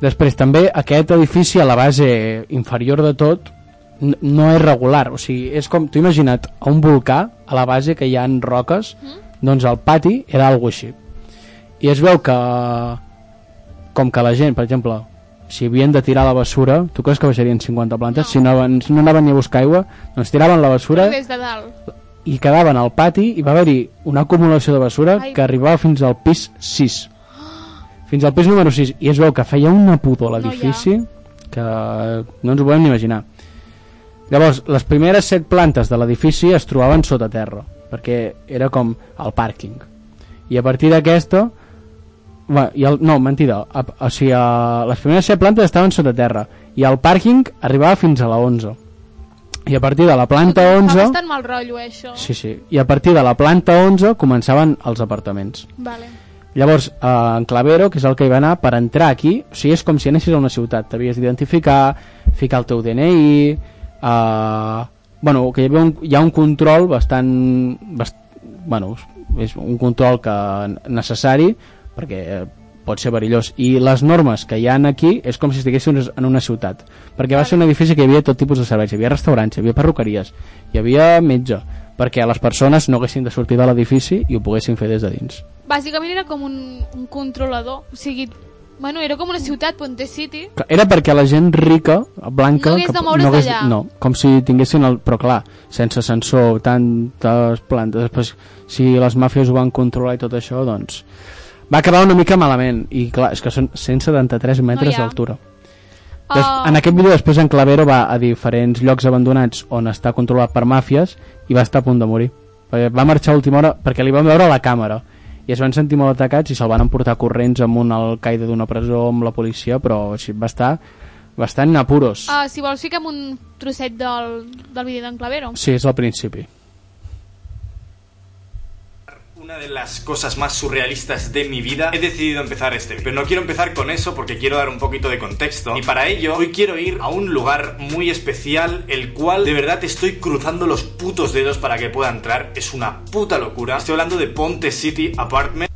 Després també aquest edifici a la base inferior de tot no és regular, o sigui, és com, tu imagina't a un volcà, a la base que hi ha roques, doncs el pati era algo així. I es veu que com que la gent, per exemple, si havien de tirar la basura, tu creus que baixarien 50 plantes? No. Si no, anaven, no anaven ni a buscar aigua, doncs tiraven la basura Des de dalt. i quedaven al pati i va haver-hi una acumulació de basura Ai. que arribava fins al pis 6 fins al pis número 6 i es veu que feia una pudor a l'edifici que no ens ho podem ni imaginar llavors les primeres set plantes de l'edifici es trobaven sota terra perquè era com el pàrquing i a partir d'aquesta va, i el, no, mentida a, o sigui, a, les primeres set plantes estaven sota terra i el pàrquing arribava fins a la 11 i a partir de la planta Fa 11 bastant mal rotllo, eh, això. Sí, sí. I a partir de la planta 11 començaven els apartaments. Vale. Llavors, eh, en Clavero, que és el que hi va anar, per entrar aquí, o sigui, és com si anessis a una ciutat. T'havies d'identificar, ficar el teu DNI... Eh, bueno, que hi, havia un, hi ha un control bastant... Bast, bueno, és un control que necessari perquè pot ser perillós i les normes que hi han aquí és com si estiguessin en una ciutat perquè va ser un edifici que hi havia tot tipus de serveis hi havia restaurants, hi havia perruqueries hi havia metge perquè les persones no haguessin de sortir de l'edifici i ho poguessin fer des de dins Bàsicament era com un, un controlador. O sigui, bueno, era com una ciutat, Ponte City. Era perquè la gent rica, blanca... No hagués de moure's hagués- d'allà. No, com si tinguessin el... Però clar, sense ascensor, tantes plantes... Després, si les màfies ho van controlar i tot això, doncs... Va acabar una mica malament. I clar, és que són 173 metres ha. d'altura. Des, Ah. En aquest vídeo després en Clavero va a diferents llocs abandonats on està controlat per màfies i va estar a punt de morir. Perquè va marxar a última hora perquè li van veure a la càmera i es van sentir molt atacats i se'l van emportar corrents amb un alcaide d'una presó amb la policia però així, va estar bastant apuros. Uh, si vols fiquem un trosset del, del vídeo d'en Clavero. Sí, és al principi. Una de las cosas más surrealistas de mi vida, he decidido empezar este. Pero no quiero empezar con eso porque quiero dar un poquito de contexto. Y para ello, hoy quiero ir a un lugar muy especial, el cual de verdad estoy cruzando los putos dedos para que pueda entrar. Es una puta locura. Estoy hablando de Ponte City Apartment.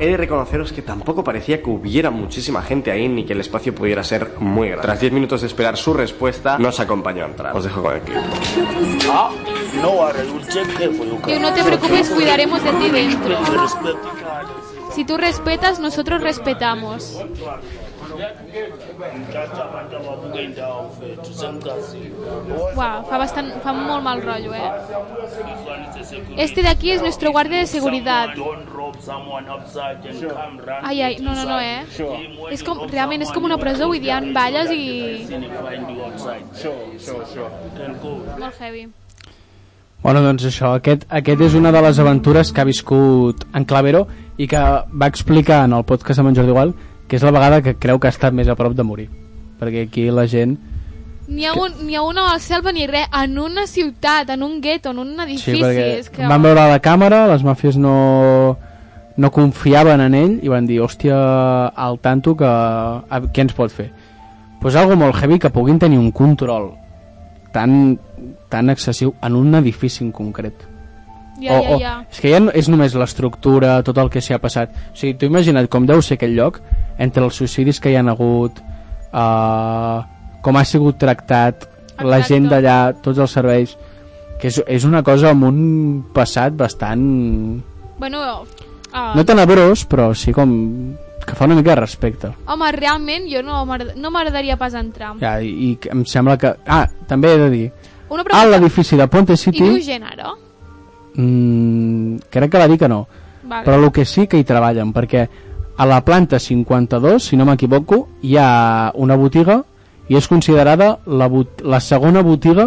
He de reconoceros que tampoco parecía que hubiera muchísima gente ahí ni que el espacio pudiera ser muy grande. Tras 10 minutos de esperar su respuesta, nos acompañó a entrar. Os dejo con el clip. Diu, no te preocupes, cuidaremos de ti dentro. Si tú respetas, nosotros respetamos. Uau, fa, bastant, fa molt mal rotllo, eh? Este de aquí es nuestro guardia de seguridad. Ai, ai, no, no, no, eh? És com, realment és com una presó, vull dir, ha balles i... Molt heavy. Bueno, doncs això, aquest, aquest és una de les aventures que ha viscut en Clavero i que va explicar en el podcast amb en Jordi Gual que és la vegada que creu que ha estat més a prop de morir. Perquè aquí la gent... N'hi ha, un, n'hi ha una a la selva ni res, en una ciutat, en un gueto, en un edifici. Sí, és que... van veure la càmera, les màfies no, no confiaven en ell i van dir, hòstia, al tanto que a, què ens pot fer? Pues algo molt heavy que puguin tenir un control tan, tan excessiu en un edifici en concret. Ja, o, ja, o, ja. És que ja no, és només l'estructura, tot el que s'hi ha passat. O sigui, tu imagina't com deu ser aquell lloc entre els suïcidis que hi han hagut, uh, com ha sigut tractat, la Exacte. gent d'allà, tots els serveis, que és, és una cosa amb un passat bastant... Bueno, uh, No tenebrós, però sí com que fa una mica de respecte. home, realment jo no m'agrada- no m'agradaria pas entrar. Ja, i, i em sembla que... Ah, també he de dir, Una a pregunta, l'edifici de Ponte hi viu City, gent ara? mm, crec que va dir que no, Vale. però el que sí que hi treballen perquè a la planta 52, si no m'equivoco, hi ha una botiga i és considerada la, bot la segona botiga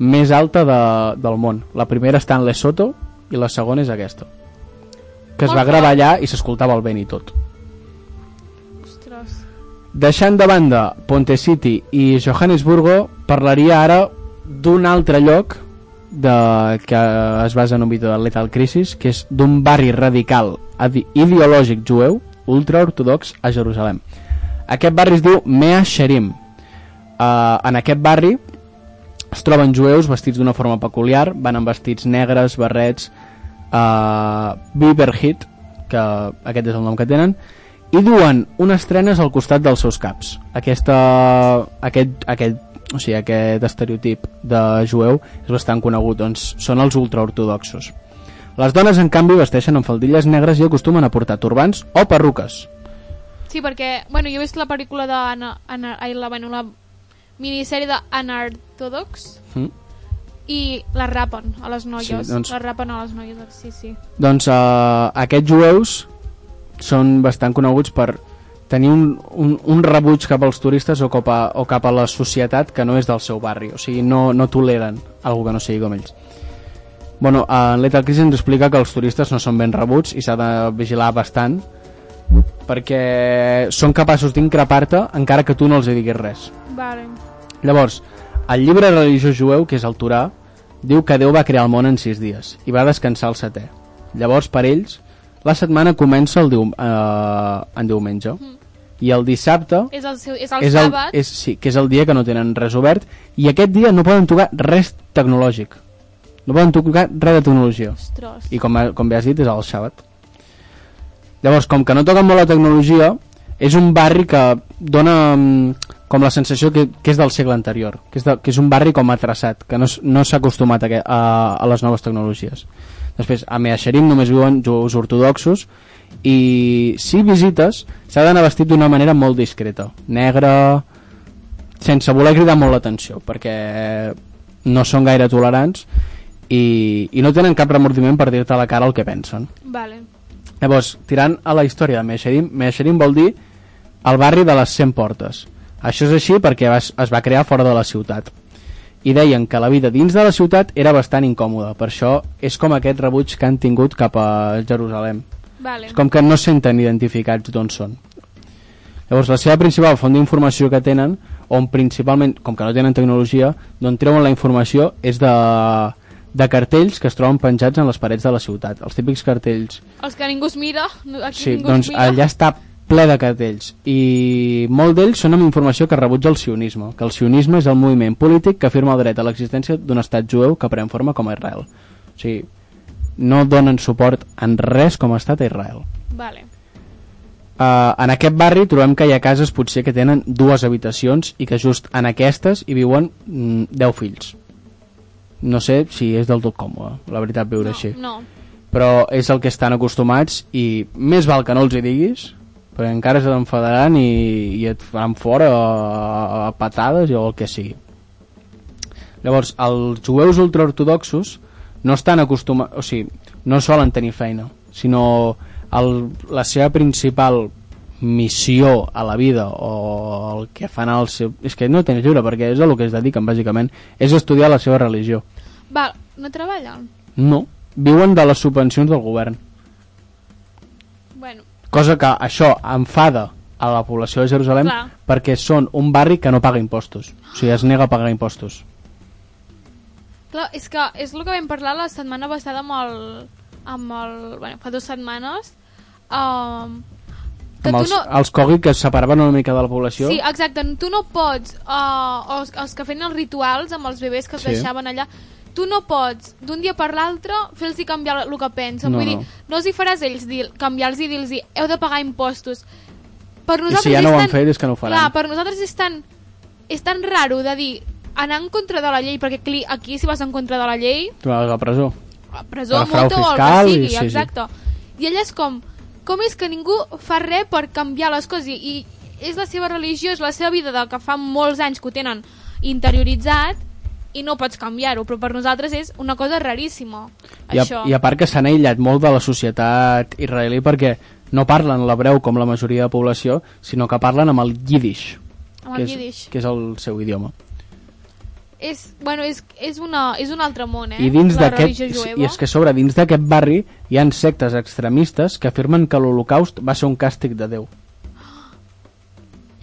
més alta de, del món. La primera està en Lesotho i la segona és aquesta. Que es va gravar allà i s'escoltava el vent i tot. Ostres. Deixant de banda Ponte City i Johannesburgo, parlaria ara d'un altre lloc de, que es basa en un vídeo de Lethal Crisis, que és d'un barri radical adi- ideològic jueu ultraortodox a Jerusalem. Aquest barri es diu Mea Sherim. Uh, en aquest barri es troben jueus vestits d'una forma peculiar, van amb vestits negres, barrets, uh, Biberhit, que aquest és el nom que tenen, i duen unes trenes al costat dels seus caps. Aquesta, aquest, aquest, o sigui, aquest estereotip de jueu és bastant conegut, doncs són els ultraortodoxos. Les dones, en canvi, vesteixen amb faldilles negres i acostumen a portar turbants o perruques. Sí, perquè, bueno, jo he vist la pel·lícula de... Ana, Ana, ai, la, bueno, la minissèrie de Anartodox Mm? i la rapen a les noies. Sí, doncs- La rapen a les noies, sí, sí. Doncs uh, aquests jueus són bastant coneguts per tenir un, un, un rebuig cap als turistes o cap, a, o cap a la societat que no és del seu barri, o sigui, no, no toleren algú que no sigui com ells. Bueno, en Lethal Crisis ens explica que els turistes no són ben rebuts i s'ha de vigilar bastant perquè són capaços d'increpar-te encara que tu no els hi diguis res. Vale. Llavors, el llibre religiós jueu, que és el Torà, diu que Déu va crear el món en sis dies i va descansar el setè. Llavors, per ells, la setmana comença el diu, eh, en diumenge. I el dissabte És el, seu, és el és el, sàbat. és, sí, que és el dia que no tenen res obert i aquest dia no poden tocar res tecnològic. No poden tocar res de tecnologia. Ostres. I com, com bé has dit, és el sàbat. Llavors, com que no toquen molt la tecnologia, és un barri que dona mm, com la sensació que, que és del segle anterior, que és, de, que és un barri com atrasat, que no, no s'ha acostumat a, que- a, a les noves tecnologies. Després, a Meaxerim només viuen jueus ortodoxos i si visites s'ha d'anar vestit d'una manera molt discreta, negre, sense voler cridar molt l'atenció, perquè no són gaire tolerants i, i no tenen cap remordiment per dir-te a la cara el que pensen. Vale. Llavors, tirant a la història de Meixerim, Meixerim vol dir el barri de les 100 portes. Això és així perquè es, es va crear fora de la ciutat. I deien que la vida dins de la ciutat era bastant incòmoda. Per això és com aquest rebuig que han tingut cap a Jerusalem. Vale. És com que no se senten identificats d'on són. Llavors, la seva principal font d'informació que tenen, on principalment, com que no tenen tecnologia, d'on treuen la informació és de, de cartells que es troben penjats en les parets de la ciutat. Els típics cartells Els que ningú es mira, aquí Sí, ningú doncs es mira. allà està ple de cartells i molt d'ells són amb informació que rebutja el sionisme, que el sionisme és el moviment polític que afirma el dret a l'existència d'un estat jueu que pren forma com a Israel. O sigui, no donen suport en res com a estat a Israel. Vale. Uh, en aquest barri trobem que hi ha cases potser que tenen dues habitacions i que just en aquestes hi viuen mm, 10 fills. No sé si és del tot còmode, la veritat, viure no, així. No, però és el que estan acostumats i més val que no els hi diguis perquè encara se t'enfadaran i, i et faran fora a, a patades o el que sigui. Llavors els jueus ultraortodoxos no estan acostumats o sigui, no solen tenir feina sinó el, la seva principal missió a la vida o el que fan al seu... és que no tenen lliure perquè és el que es dediquen bàsicament és estudiar la seva religió. Val, no treballen? no, viuen de les subvencions del govern. Bueno, cosa que això enfada a la població de Jerusalem Clar. perquè són un barri que no paga impostos. O sigui, es nega a pagar impostos. Clar, és que és el que vam parlar la setmana passada amb el... amb el bueno, fa dues setmanes um, que amb els, no... els Kogi que es separaven una mica de la població Sí, exacte, tu no pots uh, els, els que feien els rituals amb els bebès que es Sí. deixaven allà tu no pots d'un dia per l'altre fer-los canviar el que pensen No, vull dir, no. els hi faràs ells canviar-los i dir-los heu de pagar impostos per i nosaltres si ja no ho han fet és que no ho faran Clar, per nosaltres és tan, és tan raro de dir anar en contra de la llei, perquè aquí si vas en contra de la llei, tu vas a la presó a presó, multa o el que i- sigui, sí, sí. exacte. I ella és com, com és que ningú fa res per canviar les coses? I, és la seva religió, és la seva vida de que fa molts anys que ho tenen interioritzat i no pots canviar-ho, però per nosaltres és una cosa raríssima, I a, això. i a part que s'han aïllat molt de la societat israelí perquè no parlen l'hebreu com la majoria de població, sinó que parlen amb el yiddish, Amb que, el és, Yiddish. que és el seu idioma. És, bueno, és, és, una, és un altre món, eh? I dins i és que sobre dins d'aquest barri hi han sectes extremistes que afirmen que l'Holocaust va ser un càstig de Déu.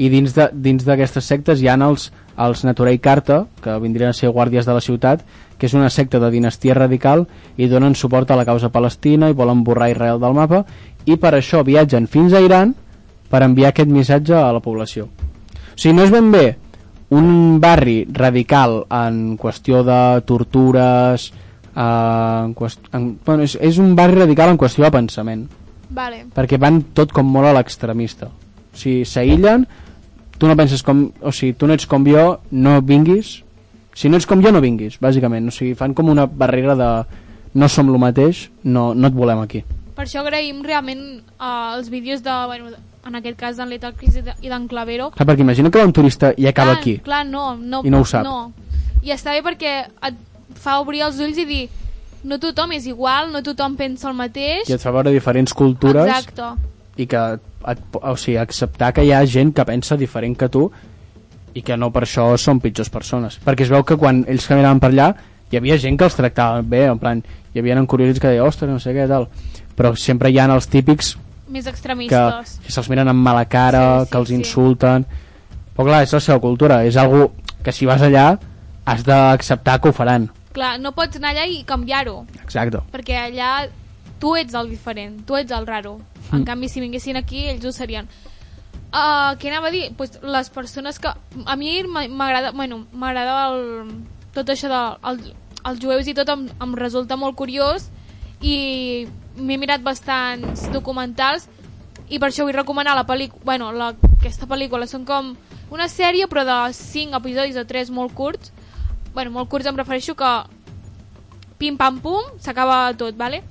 I dins d'aquestes sectes hi han els, els Naturei Carta, que vindrien a ser guàrdies de la ciutat, que és una secta de dinastia radical i donen suport a la causa palestina i volen borrar Israel del mapa i per això viatgen fins a Iran per enviar aquest missatge a la població. O sigui, no és ben bé un barri radical en qüestió de tortures eh, en qüest... en... Bueno, és, és un barri radical en qüestió de pensament. Vale. perquè van tot com molt a l'extremista. O sigui, s'aïllen tu no penses com, o sigui, tu no ets com jo no vinguis. Si no ets com jo no vinguis, bàsicament. O sigui, fan com una barrera de no som el mateix, no, no et volem aquí. Per això agraïm realment uh, els vídeos de, bueno, de- en aquest cas d'en Lethal Chris i de- i d'en Clavero. clar, perquè imagina que va un turista i acaba clar, aquí Clar, no, no, I no ho sap. No. I està bé perquè et fa obrir els ulls i dir no tothom és igual, no tothom pensa el mateix. i et fa veure diferents cultures Exacte. i que et, o sigui, acceptar que hi ha gent que pensa diferent que tu i que no per això són pitjors persones perquè es veu que quan ells caminaven per allà hi havia gent que els tractava bé en plan, hi havia encuriosits que deia ostres, no sé què tal però sempre hi ha els típics Més que, extremistes. que se'ls miren amb mala cara, Sí, sí, que els sí. insulten però clar, és la seva cultura és algo que si vas allà has d'acceptar que ho faran Clar, no pots anar allà i canviar-ho, exacte perquè allà tu ets el diferent, tu ets el raro. En Mm. canvi, si vinguessin aquí, ells ho serien. Uh, què anava a dir? Pues les persones que... A mi m'a- m'agrada bueno, m'agrada el... tot això de... El, els jueus i tot em, em resulta molt curiós i m'he mirat bastants documentals i per això vull recomanar la pel·lícula bueno, la, aquesta pel·lícula són com una sèrie però de 5 episodis o 3 molt curts bueno, molt curts em refereixo que pim pam pum, s'acaba tot, vale?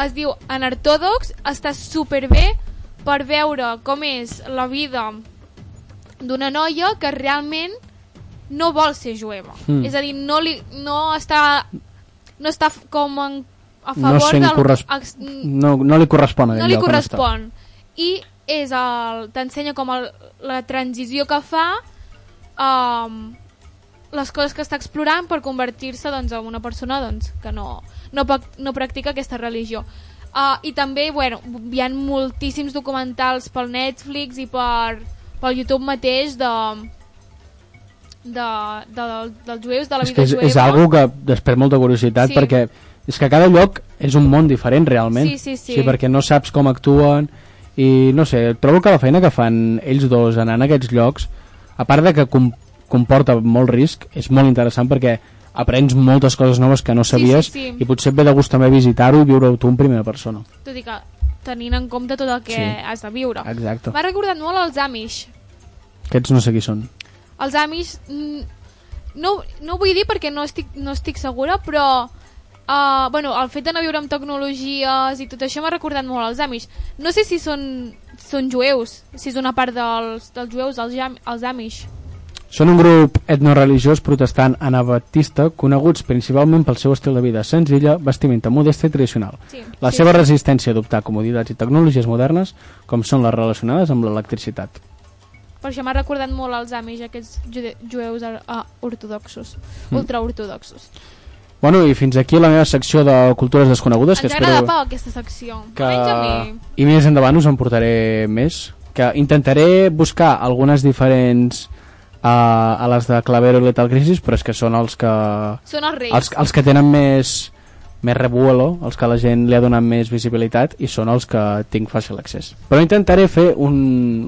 Es diu Anartodox, està superbé per veure com és la vida d'una noia que realment no vol ser jueva. Mm. És a dir, no, li, no està no està com en, a no, favor sent del... corres... ex- no, no li correspon a no li correspon. I és el t'ensenya com el, la transició que fa um, les coses que està explorant per convertir-se doncs, en una persona doncs, que no, no, no practica aquesta religió. Uh, I també, bueno, hi ha moltíssims documentals pel Netflix i per, pel YouTube mateix de, de, de, dels jueus, de la vida és, jueva. és algo que després molta curiositat Sí. perquè és que cada lloc és un món diferent realment Sí, sí, sí. sí perquè no saps com actuen i no sé, trobo que la feina que fan ells dos anant a aquests llocs a part de que com, comporta molt risc és molt interessant perquè aprens moltes coses noves que no Sí, sabies sí, sí. i potser et ve de gust també visitar-ho i viure-ho tu en primera persona Tot i que tenint en compte tot el que Sí. has de viure. exacte, M'ha recordat molt els Amish. aquests no sé qui són Els Amish... mm, No, no ho vull dir perquè no estic, no estic segura, però... Uh, bueno, el fet de no viure amb tecnologies i tot això m'ha recordat molt als Amish. No sé si són, són jueus, si és una part dels, dels jueus, els, els Amish. Són un grup etnoreligiós protestant anabaptista coneguts principalment pel seu estil de vida senzilla, vestimenta modesta i tradicional. Sí, La sí, seva sí. resistència a adoptar comoditats i tecnologies modernes, com són les relacionades amb l'electricitat. Per això m'ha recordat molt als Amish, aquests jueus uh, ortodoxos, Mm. ultraortodoxos. Bueno, i fins aquí la meva secció de cultures desconegudes, que Ens agrada espero poc aquesta secció. que... I més endavant us en portaré més, que intentaré buscar algunes diferents a, a les de Clavero i Lethal Crisis, però és que són els que... Són els reis. els, els que tenen més més revuelo, els que la gent li ha donat més visibilitat i són els que tinc fàcil accés. Però intentaré fer un,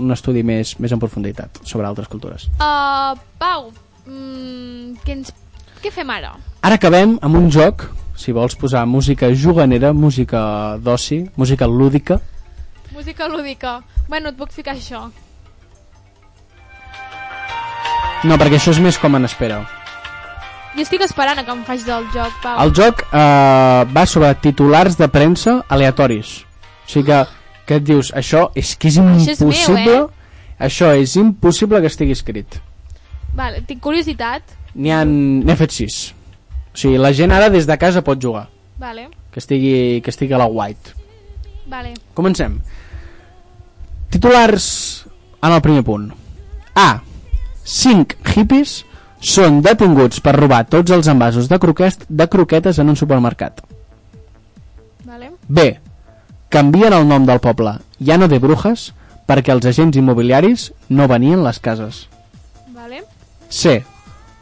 un estudi més, més en profunditat sobre altres cultures. Uh, Pau, mm, què, ens, què fem ara? Ara acabem amb un joc, si vols posar música juganera, música d'oci, música lúdica. Música lúdica. Bueno, et puc ficar això. No, perquè això és més com en espera. Jo estic esperant a que em facis el joc, Pau. El joc eh, va sobre titulars de premsa aleatoris. O sigui que, que et dius, això és que és Això és meu, impossible... eh? Això és impossible que estigui escrit. Vale, tinc curiositat. N'hi han... N'he fet sis. O sigui, la gent ara des de casa pot jugar. Vale, Que estigui, que estigui a la white. vale. Comencem. Titulars en el primer punt. A. 5 hippies són detinguts per robar tots els envasos de, croquet, de croquetes en un supermercat. Vale. B. Canvien el nom del poble Llano de Brujas perquè els agents immobiliaris no venien les cases. Vale. C.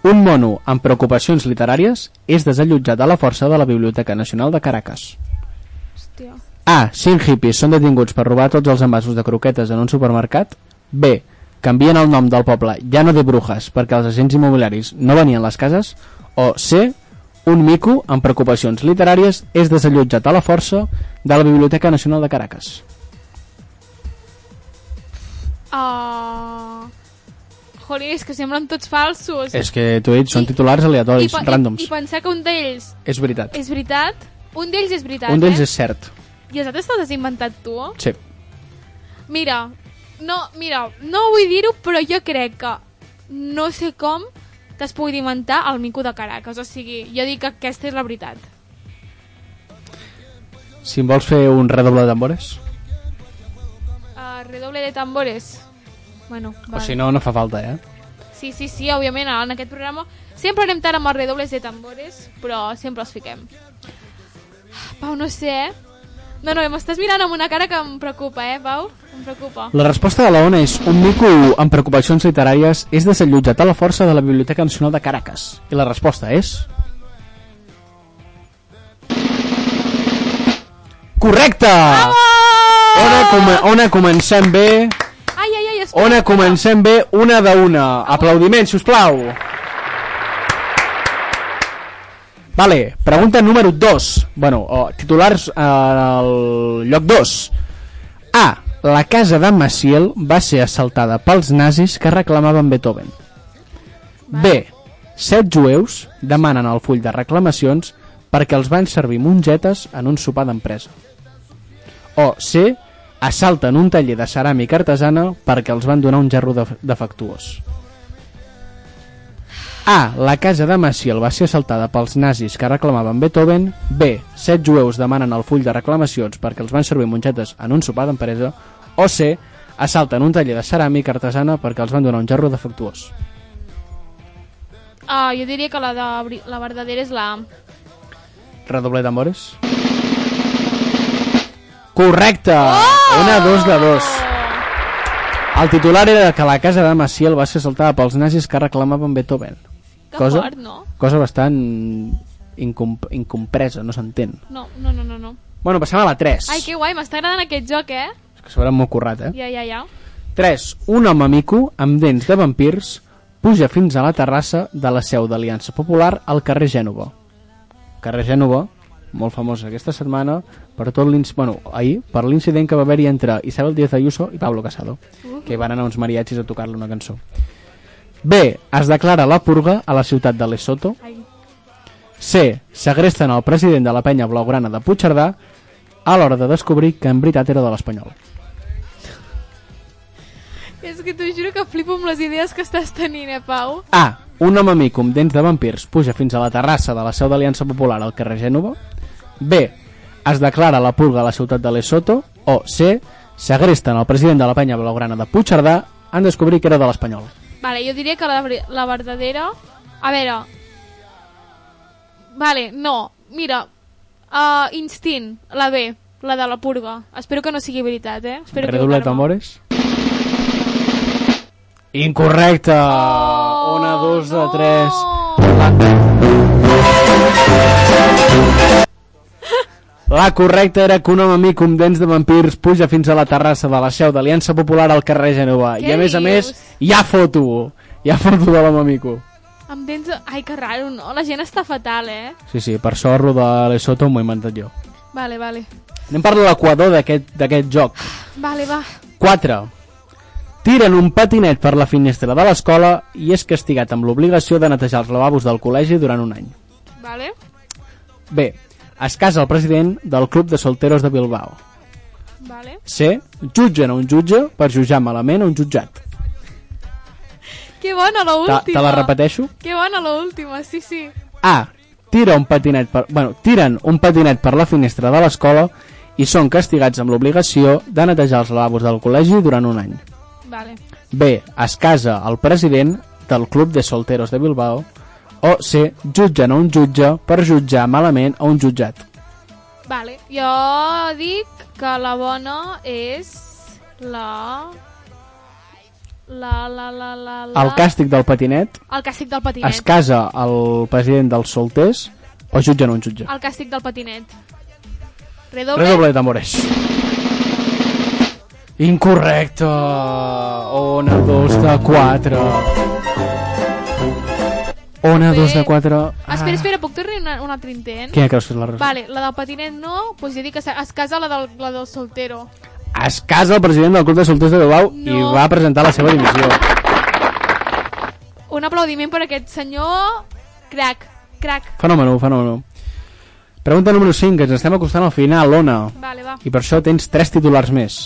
Un mono amb preocupacions literàries és desallotjat a la força de la Biblioteca Nacional de Caracas. Hòstia. A. 5 hippies són detinguts per robar tots els envasos de croquetes en un supermercat. B. Canvien el nom del poble Llano de Brujas perquè els agents immobiliaris no venien les cases. O C. Un mico amb preocupacions literàries és desallotjat a la força de la Biblioteca Nacional de Caracas. Uh... Jolín, és que semblen tots falsos. És que t'ho he dit, són titulars aleatoris, pa- ràndoms. I, I pensar que un d'ells És veritat. és veritat, un d'ells és veritat, Un d'ells eh? és cert. I els altres t'has inventat tu? Sí. Mira, no, mira, no vull dir-ho, però jo crec que no sé com t'has pogut inventar el mico de Caracas. O sigui, jo dic que aquesta és la veritat. Si em vols fer un redoble de tambores, Uh, redoble de tambores. Bueno, o vale. si no, no fa falta, eh? Sí, sí, sí, òbviament, en aquest programa sempre anem tard amb els redobles de tambores, però sempre els fiquem. Pau, no sé, eh? No, no, m'estàs mirant amb una cara que em preocupa, eh, Pau? Em preocupa. La resposta de la ONA és un mico amb preocupacions literàries és desallotjat a la força de la Biblioteca Nacional de Caracas. I la resposta és... Correcte! Ona, com ona comencem bé, Ai, ai, ai, espera. Ona comencem bé, una de una. Aplaudiments, si us plau. Vale, pregunta número 2. Bueno, o, titulars al lloc 2. A. La casa de Maciel va ser assaltada pels nazis que reclamaven Beethoven. B. Set jueus demanen el full de reclamacions perquè els van servir mongetes en un sopar d'empresa. O C. Assalten un taller de ceràmica artesana perquè els van donar un gerro def- defectuós. A. La casa de Maciel va ser assaltada pels nazis que reclamaven Beethoven. B. Set jueus demanen el full de reclamacions perquè els van servir mongetes en un sopar d'empresa. O C. Assalten un taller de ceràmica artesana perquè els van donar un gerro defectuós. Ah, jo diria que la, de, la verdadera és la A. Redoble d'amores. Correcte! Una, dos de dos. El titular era que la casa de Maciel va ser assaltada pels nazis que reclamaven Beethoven. Que Cosa, fort, no? cosa bastant incomp incompresa, no s'entén. No, no, no, no, no. Bueno, passem a la 3. Ai, que guai, m'està agradant aquest joc, eh? És que s'haurà molt currat, eh? Ja, ja, ja. 3. Un home mico amb dents de vampirs puja fins a la terrassa de la seu d'Aliança Popular al carrer Gènova. Carrer Gènova, molt famosa aquesta setmana, per tot bueno, ahir, per l'incident que va haver-hi entre Isabel Díaz Ayuso i Pablo Casado, que van anar uns mariachis a tocar-li una cançó. B. Es declara la purga a la ciutat de Lesotho. Ai. C. Segresten el president de la penya blaugrana de Puigcerdà a l'hora de descobrir que en veritat era de l'Espanyol. És que t'ho juro que flipo amb les idees que estàs tenint, eh, Pau? A. Un home mico amb dents de vampirs puja fins a la terrassa de la seu d'Aliança Popular al carrer Gènova. B. Es declara la purga a la ciutat de Lesotho. O C. Segresten el president de la penya blaugrana de Puigcerdà en descobrir que era de l'Espanyol. Vale, jo diria que la, la verdadera... A veure... Vale, no. Mira, uh, Instint, la B, la de la purga. Espero que no sigui veritat, eh? Espero Redoble de tambores. Incorrecte! Oh, Una, dos, de no. tres. La correcta era que un home amic amb dents de vampirs puja fins a la terrassa de la seu d'Aliança Popular al carrer Genova. Què I a més a més, dius? hi ha foto. Hi ha foto de l'home amico. Amb dents... de- Ai, que raro, no? La gent està fatal, eh? Sí, sí, per sort lo de Lesotho m'ho he inventat jo. Vale, vale. Anem per l'equador d'aquest joc. Vale, va. 4. Tiren un patinet per la finestra de l'escola i és castigat amb l'obligació de netejar els lavabos del col·legi durant un any. Vale. B. Es casa el president del Club de Solteros de Bilbao. Vale. C. Jutgen a un jutge per jutjar malament a un jutjat. Que bona Te, l'última. te la repeteixo? Que bona l'última, sí, sí. A. Tira un patinet per, bueno, tiren un patinet per la finestra de l'escola i són castigats amb l'obligació de netejar els lavabos del col·legi durant un any. Vale. B. Es casa el president del Club de Solteros de Bilbao o C. Jutgen a un jutge per jutjar malament a un jutjat. Vale. Jo dic que la bona és la... La, la, la, la, la... El càstig del patinet El càstig del patinet. es casa el president dels solters o jutgen un jutge. El càstig del patinet. Redoble. Redoble de tambores. Incorrecte. Ona 2 de 4. Ona 2 de 4. Espera, espera, puc tornar un, un altre intent? Creus que és la resposta? Vale, la del patinet no, doncs jo dic que es casa la del, la del soltero. Es casa el president del Club de Solters de Bilbao i No. va presentar la seva dimissió. Un aplaudiment per aquest senyor... Crac, crac. Fenòmeno, fenòmeno. Pregunta número 5, ens estem acostant al final, Ona. Vale, va. I per això tens tres titulars més.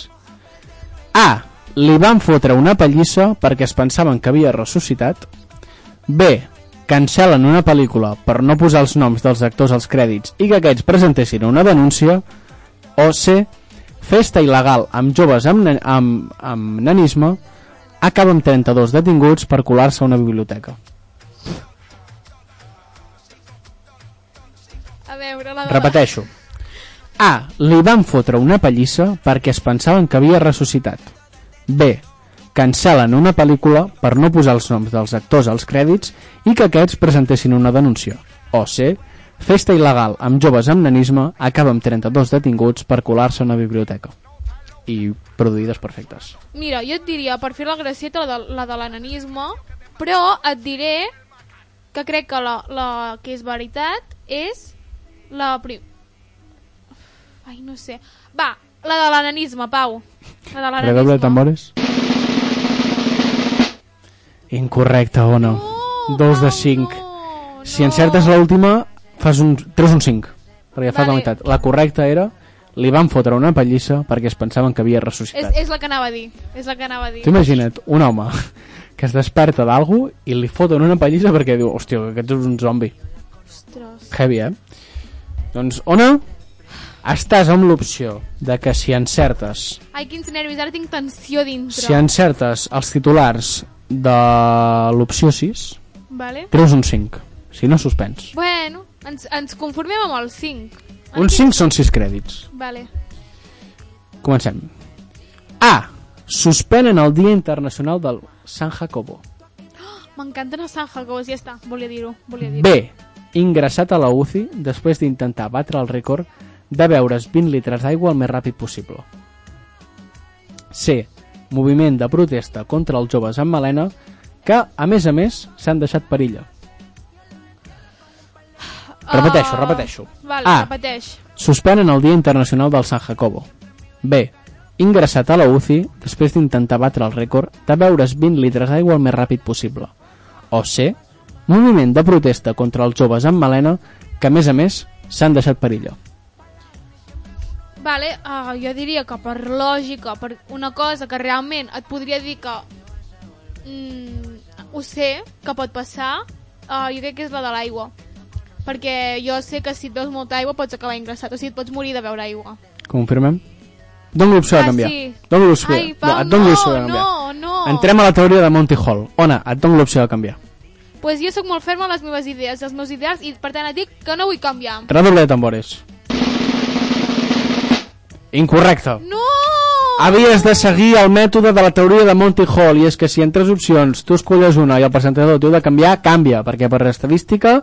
A. Li van fotre una pallissa perquè es pensaven que havia ressuscitat. B. Cancel·len una pel·lícula per no posar els noms dels actors als crèdits i que aquests presentessin una denúncia. O C. Festa il·legal amb joves amb, amb, amb nanisme acaba amb 32 detinguts per colar-se a una biblioteca. A veure, la de... Repeteixo. A. Li van fotre una pallissa perquè es pensaven que havia ressuscitat. B. Cancel·len una pel·lícula per no posar els noms dels actors als crèdits i que aquests presentessin una denúncia. O C. Festa il·legal amb joves amb nanisme acaba amb 32 detinguts per colar-se a una biblioteca. I produïdes perfectes. Mira, jo et diria, per fer la gracieta, la de, la de l'ananisme, però et diré que crec que la, la que és veritat és la prim... Ai, no sé. Va, la de l'ananisme, Pau. La de Redoble de l'ananisme. tambores. Incorrecte, Ona. No, Dos de 5. no, Si no. encertes l'última, fas un, treus un 5, perquè fas Vale. la meitat. La correcta era, li van fotre una pallissa perquè es pensaven que havia És, ressuscitat. és la que anava a dir. És la que anava a dir. Tu imagina't un home que es desperta d'algú i li foten una pallissa perquè diu, hòstia, que aquest és un zombi. Ostres. Heavy, eh? Doncs, Ona, estàs amb l'opció de que si encertes Ai, quins nervis, ara tinc tensió dintre. si encertes els titulars de l'opció 6, Vale? treus un 5. Si no, suspens. Bueno, ens, ens conformem amb el 5. Un 5 són 6 crèdits. Vale. Comencem. A. Suspenen el Dia Internacional del San Jacobo. M'encanten els San Jacobos, ja està, volia dir-ho. Volia dir B. Ingressat a la UCI després d'intentar batre el rècord de beure's 20 litres d'aigua el més ràpid possible. C. Moviment de protesta contra els joves amb melena que, a més a més, s'han deixat per illa. Repeteixo, Ah, repeteixo. Vale, A. repeteix. Suspenen el Dia Internacional del San Jacobo. B. Ingressat a la UCI després d'intentar batre el rècord de beure's 20 litres d'aigua el més ràpid possible. O C. Moviment de protesta contra els joves amb melena que, a més a més, s'han deixat per illa. Vale, uh, jo diria que per lògica, per una cosa que realment et podria dir que mm, ho sé, que pot passar, uh, jo crec que és la de l'aigua. Perquè jo sé que si et veus molta aigua pots acabar ingressat, o sigui, et pots morir de beure aigua. Confirmem? Dono l'opció de Ah, canviar. sí. Dono l'opció Ai, Pau, no, l'opció de canviar. no, no. Entrem a la teoria de Monty Hall. Ona, et dono l'opció de canviar. pues jo sóc molt ferma amb les meves idees, els meus ideals, i per tant et dic que no vull canviar. Redoble de tambores. Incorrecte. No! Havies de seguir el mètode de la teoria de Monty Hall i és que si en tres opcions tu escolles una i el presentador t'ho de canviar, canvia, perquè per estadística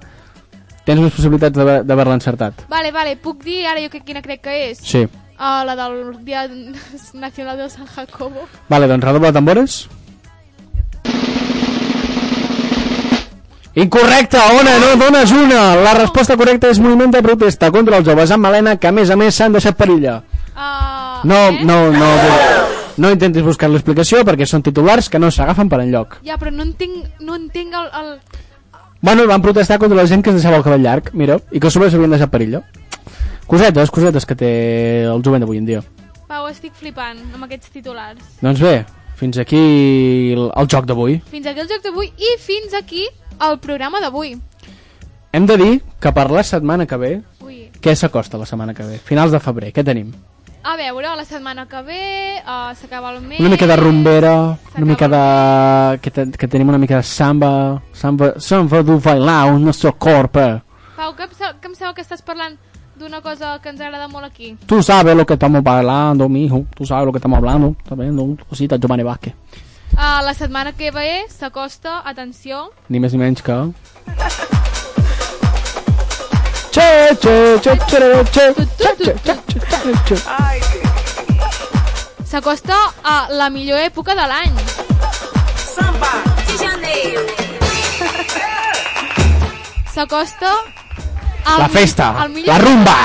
tens més possibilitats d'haver- d'haver-la encertat. Vale, vale, puc dir ara jo que, quina crec que és? Sí. Uh, la del Dia [LAUGHS] Nacional de San Jacobo. Vale, doncs redoble de tambores. Incorrecte, Ona, no dones una. La resposta correcta és moviment de protesta contra els joves amb melena que a més a més s'han deixat per. Uh, No, eh? no, no, [LAUGHS] no intentis buscar l'explicació perquè són titulars que no s'agafen per enlloc. Ja, però no entenc, no entenc el, el... Bueno, van protestar contra la gent que es deixava el cabell llarg, mira, i que a sobre s'havien deixat per illa. Cosetes, cosetes que té el jovent d'avui en dia. Pau, estic flipant amb aquests titulars. Doncs bé, fins aquí el, el joc d'avui. Fins aquí el joc d'avui i fins aquí el programa d'avui. Hem de dir que per la setmana que ve, Ui, què s'acosta la setmana que ve? Finals de febrer, què tenim? A veure, la setmana que ve uh, s'acaba el mes... Una mica de rumbera, una mica de... Que, te, que tenim una mica de samba, samba, samba du bailar un nostre corpo. Pau, que em, que em sembla que estàs parlant d'una cosa que ens agrada molt aquí. Tú sabes lo que estamos bailando, mijo. Tú sabes lo que estamos hablando. Está viendo cosita Giovanni Vázquez. Uh, la setmana que ve s'acosta, atenció, Ni més ni menys que... s'acosta a la millor època de l'any. Samba de janeiro. S'acosta al La festa, la rumba.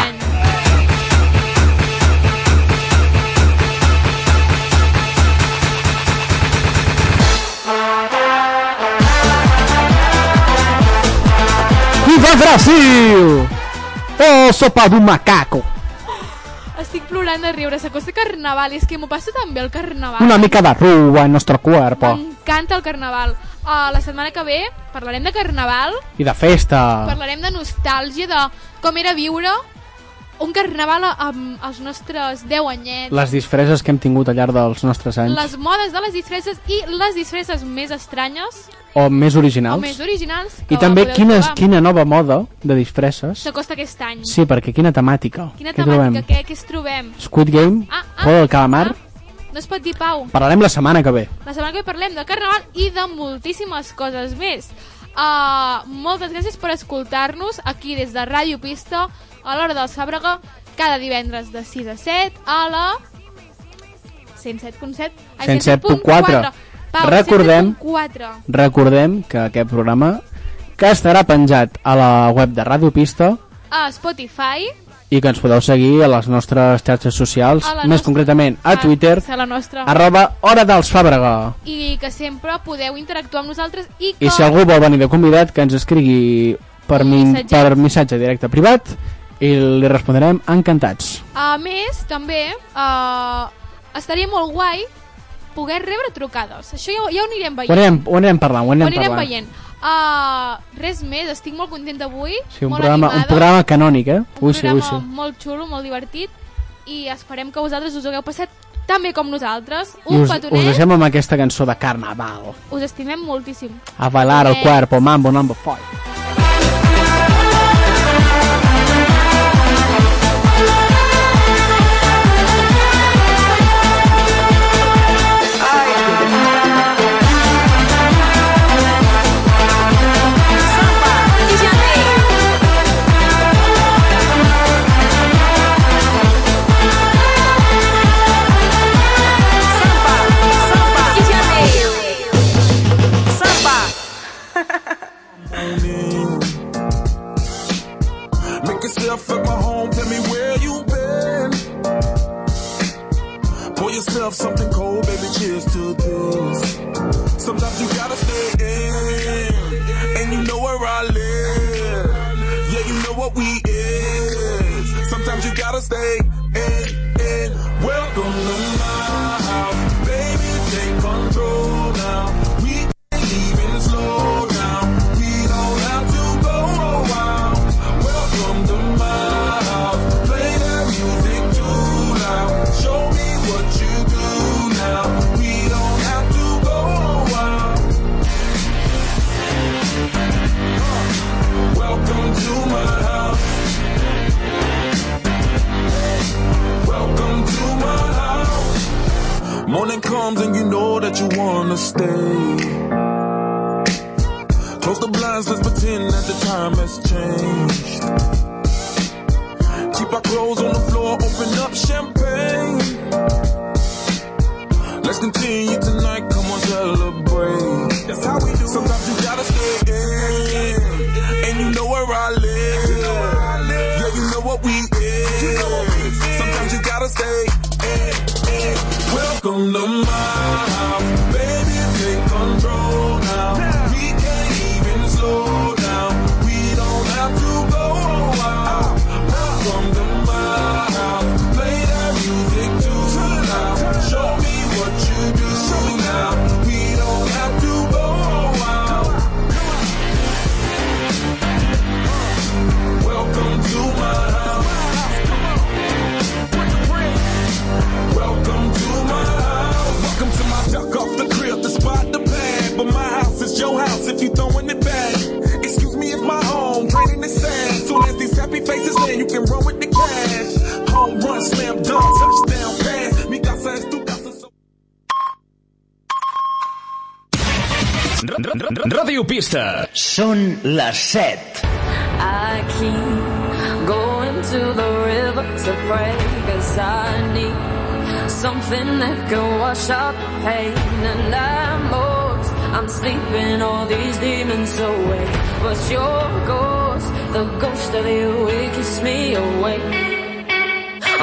Viva Brasil! Oh, sopa d'un macaco! Estic plorant de riure, s'acosta Carnaval i és que m'ho passo tan bé el Carnaval. Una mica de rua en nuestro cuerpo. M'encanta el Carnaval. Uh, la setmana que ve parlarem de Carnaval, I de festa. parlarem de nostàlgia, de com era viure un Carnaval amb els nostres 10 anyets, Les disfresses que hem tingut al llarg dels nostres anys. les modes de les disfresses i les disfresses més estranyes O més originals. o més originals I també quina, trobar. quina nova moda de disfresses. s'acosta aquest any. Sí, perquè quina temàtica. Quina Què temàtica, trobem? què, què es trobem? Squid Game, Ah, ah, Juego del Calamar. Ah, no es pot dir Pau. Parlarem la setmana que ve. La setmana que ve parlem de Carnaval i de moltíssimes coses més. Uh, moltes gràcies per escoltar-nos aquí des de Ràdio Pista a l'hora del Sàbrega cada divendres de 6 a 7 a la 107.7 ai, 107.4. Pau, Recordem- 107.4 Recordem que aquest programa que estarà penjat a la web de Ràdio Pista a Spotify i que ens podeu seguir a les nostres xarxes socials, més nostra- concretament a Twitter, a la nostra arroba Hora dels Fàbrega. i que sempre podeu interactuar amb nosaltres i que I si algú vol venir de convidat, que ens escrigui per, mi, per missatge directe privat i li respondrem encantats. A més, també, uh, estaria molt guai poder rebre trucades. Això ja, ja ho anirem Ho veient. anirem, ho anirem parlant, ho Ho anirem, anirem parlant. veient. Uh, res més, estic molt contenta avui. Sí, un molt programa, animada, un programa canònic, eh? un Ui, sí, ui, sí. molt xulo, molt divertit i esperem que vosaltres us ho hagueu passat tan bé com nosaltres. Un us, us petonet, deixem amb aquesta cançó de Carnaval. us estimem moltíssim. A bailar el cuerpo, mambo number five. Yourself something cold, baby, cheers to this. Sometimes you gotta stay in, and you know where I live. Yeah, you know what we is. Sometimes you gotta stay Les 7. I keep going to the river to Cause I need something that can wash out the pain. And I'm most, I'm sleeping all these demons away. But your ghost, the ghost of you, it keeps me awake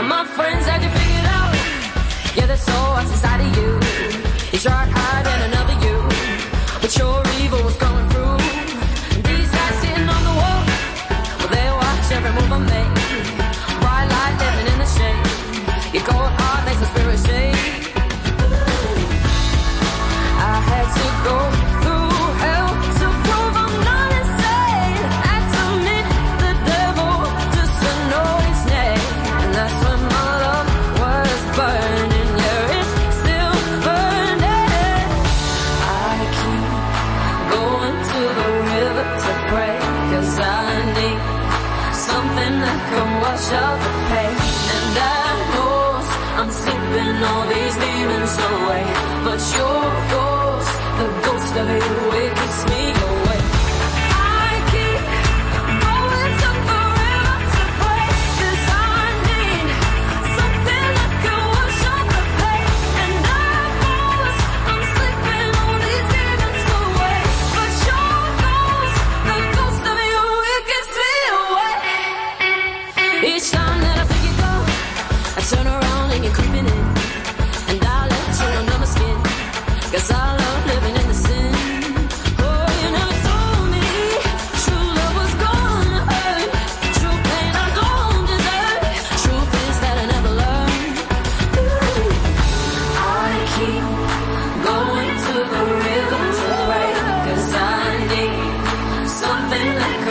My friends had you figured out Yeah, of you. You tried hard